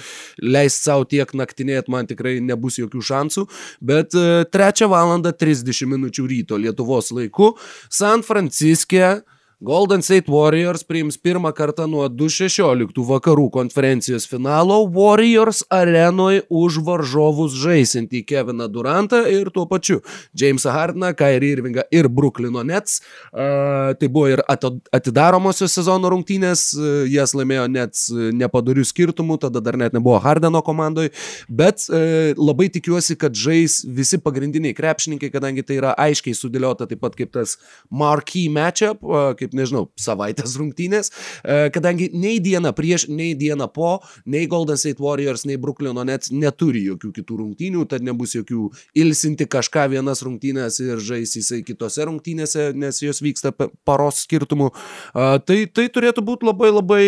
leisti savo tiek naktinėti, man tikrai nebus jokių šansų, bet e, 3 val. 30 min. ryto Lietuvos laiku San Franciske Golden State Warriors priims pirmą kartą nuo 2016 vakarų konferencijos finalo Warriors arenoje už varžovus žaisinti Keviną Durantą ir tuo pačiu Jamesą Hardiną, Kairį Irvingą ir Bruklino Nets. Uh, tai buvo ir atidaromosios sezono rungtynės, jas laimėjo Nets nepadarių skirtumų, tada dar net nebuvo Hardeno komandoje, bet uh, labai tikiuosi, kad žais visi pagrindiniai krepšininkai, kadangi tai yra aiškiai sudėliota taip pat kaip tas marquee matchup, uh, kaip nežinau, savaitės rungtynės, uh, kadangi nei dieną prieš, nei dieną po, nei Golden State Warriors, nei Bruklino Nets neturi jokių kitų rungtynių, tad nebus jokių ilsinti kažką vienas rungtynės ir žais jisai kitose rungtynėse, nes jos vyksta paros skirtumų. Uh, tai, tai turėtų būti labai labai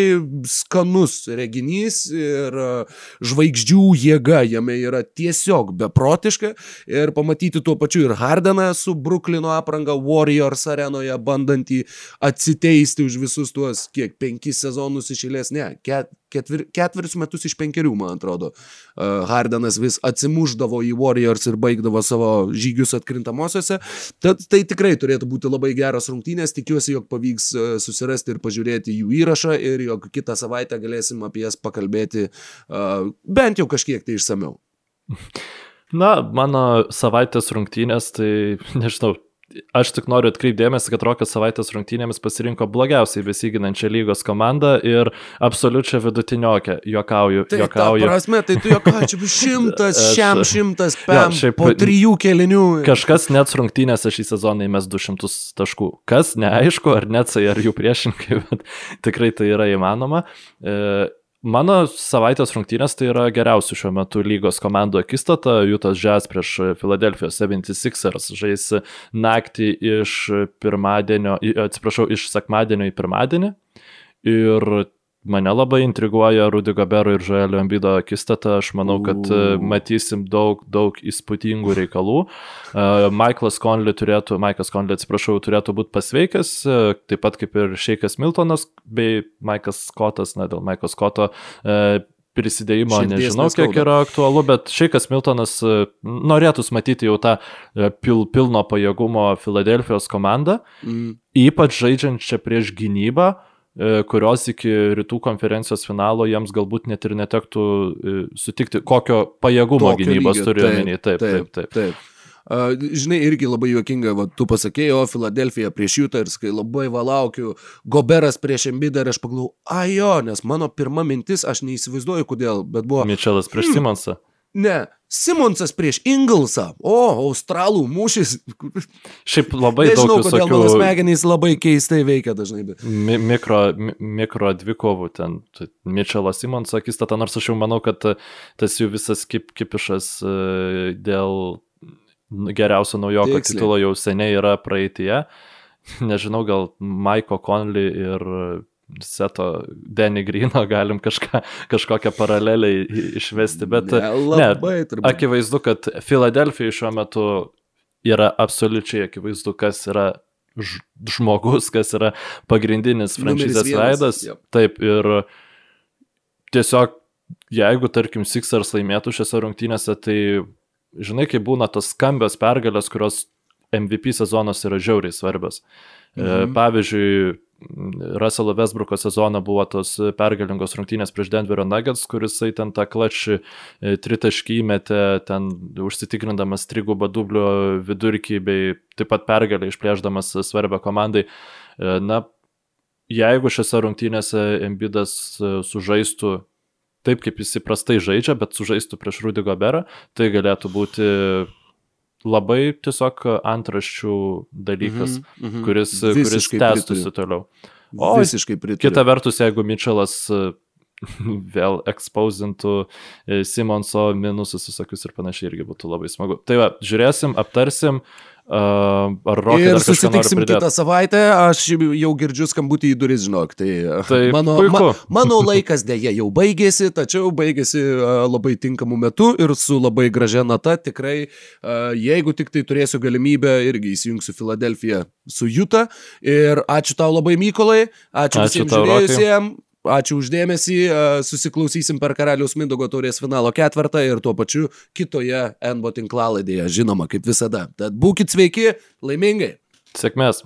skanus reginys ir uh, žvaigždžių jėga jame yra tiesiog beprotiška ir pamatyti tuo pačiu ir Hardeną su Bruklino apranga Warriors arenoje bandantį atsiteisti už visus tuos, kiek, penkis sezonus išėlės, ne, ket, ketvir, ketverius metus iš penkerių, man atrodo. Uh, Hardenas vis atsimuždavo į Warriors ir baigdavo savo žygius atkrintamosiose. Tad tai tikrai turėtų būti labai geros rungtynės, tikiuosi, jog pavyks susirasti ir pažiūrėti jų įrašą ir jog kitą savaitę galėsim apie jas pakalbėti uh, bent jau kažkiek tai išsameu. Na, mano savaitės rungtynės, tai nežinau, aš tik noriu atkreipdėmėsi, kad Rokas savaitės rungtynėmis pasirinko blogiausiai besiginančią lygos komandą ir absoliučią vidutiniokę. Jokauju, tai jokauju. Prasme, tai tu bus šimtas, šiam šimtas, pem, ja, šiaip, po trijų kelinių. Kažkas net rungtynėse šį sezoną įmes 200 taškų. Kas, neaišku, ar netsai, ar jų priešinkai, bet tikrai tai yra įmanoma. E, Mano savaitės rungtynės tai yra geriausių šiuo metu lygos komandų akistata. Jutas Jazz prieš Philadelphia 76ers žais naktį iš pirmadienio, atsiprašau, iš sekmadienio į pirmadienį. Ir Mane labai intriguoja Rudy Gabero ir Žoelio Ambido akistata. Aš manau, kad uh. matysim daug, daug įspūdingų reikalų. Uh, Michaelas Conley turėtų, Michaelas Conley, atsiprašau, turėtų būti pasveikęs, uh, taip pat kaip ir Šeikas Miltonas bei Mike'as Scottas, na, dėl Mike'o Scotto prisidėjimo Širdies nežinau, neskauda. kiek yra aktualu, bet Šeikas Miltonas norėtų matyti jau tą pil, pilno pajėgumo Filadelfijos komandą, mm. ypač žaidžiant čia prieš gynybą. E, kurios iki rytų konferencijos finalo jiems galbūt net ir netektų e, sutikti, kokio pajėgumo Tokio gynybos turiu omeny. Taip, taip, taip. taip. taip. Uh, žinai, irgi labai juokinga, va, tu pasakėjai, o Filadelfija prieš Jutą ir kai labai valaukiu, Goberas prieš Embidą ir aš pagalvoju, ajo, nes mano pirma mintis, aš neįsivaizduoju kodėl, bet buvo... Mičelas prieš hmm, Simonsą. Ne, Simonsas prieš Inglesą. O, australų mūšis. Šiaip labai Nežinau, daug visokių... mano smegenys labai keistai veikia dažnai. Bet... Mi mikro, mi mikro dvikovų ten. Mitčelas Simonso akistata, nors aš jau manau, kad tas jų visas kip, kipišas e, dėl geriausio Tiksliai. titulo jau seniai yra praeitie. Nežinau, gal Maiko Conley ir seto Denny Grino galim kažką, kažkokią paralelę išvesti, bet ne, labai, ne, akivaizdu, kad Filadelfija šiuo metu yra absoliučiai akivaizdu, kas yra žmogus, kas yra pagrindinis franšizės veidas. Taip, ir tiesiog, jeigu, tarkim, Sixers laimėtų šiose rungtynėse, tai žinai, kai būna tos skambios pergalės, kurios MVP sezonas yra žiauriai svarbios. E, mhm. Pavyzdžiui, Russell Westbrooko sezoną buvo tos pergalingos rungtynės prieš Denverio Nuggets, kuris ten tą klačį e, tritaškį įmetė, ten užsitikrindamas trigubą dublio vidurkį bei taip pat pergalę išplėždamas svarbę komandai. E, na, jeigu šiose rungtynėse Embidas e, sužaistų taip, kaip jis įprastai žaidžia, bet sužaistų prieš Rudy Goberą, tai galėtų būti labai tiesiog antraščių dalykas, mm -hmm. kuris, kuris tęstųsi toliau. O visiškai pritariu. Kita vertus, jeigu Mitčelas vėl ekspozintų e, Simonso minusus visokius ir panašiai irgi būtų labai smagu. Tai va, žiūrėsim, aptarsim. Uh, ar Rokai ir susitiksim kitą savaitę, aš jau girdžiu skambutį į duris, žinok. Tai, tai mano, puiku. ma, mano laikas dėja jau baigėsi, tačiau baigėsi labai tinkamu metu ir su labai gražia nata. Tikrai, jeigu tik tai turėsiu galimybę, irgi įsijungsiu Filadelfiją su Juta. Ir ačiū tau labai, Mykolai. Ačiū, ačiū visiems žiūrėjusiems. Ačiū uždėmesį, susiklausysim per Karaliaus Mindogo taurės finalo ketvirtą ir tuo pačiu kitoje NBO tinklaladėje, žinoma, kaip visada. Tad būkite sveiki, laimingai. Sėkmės.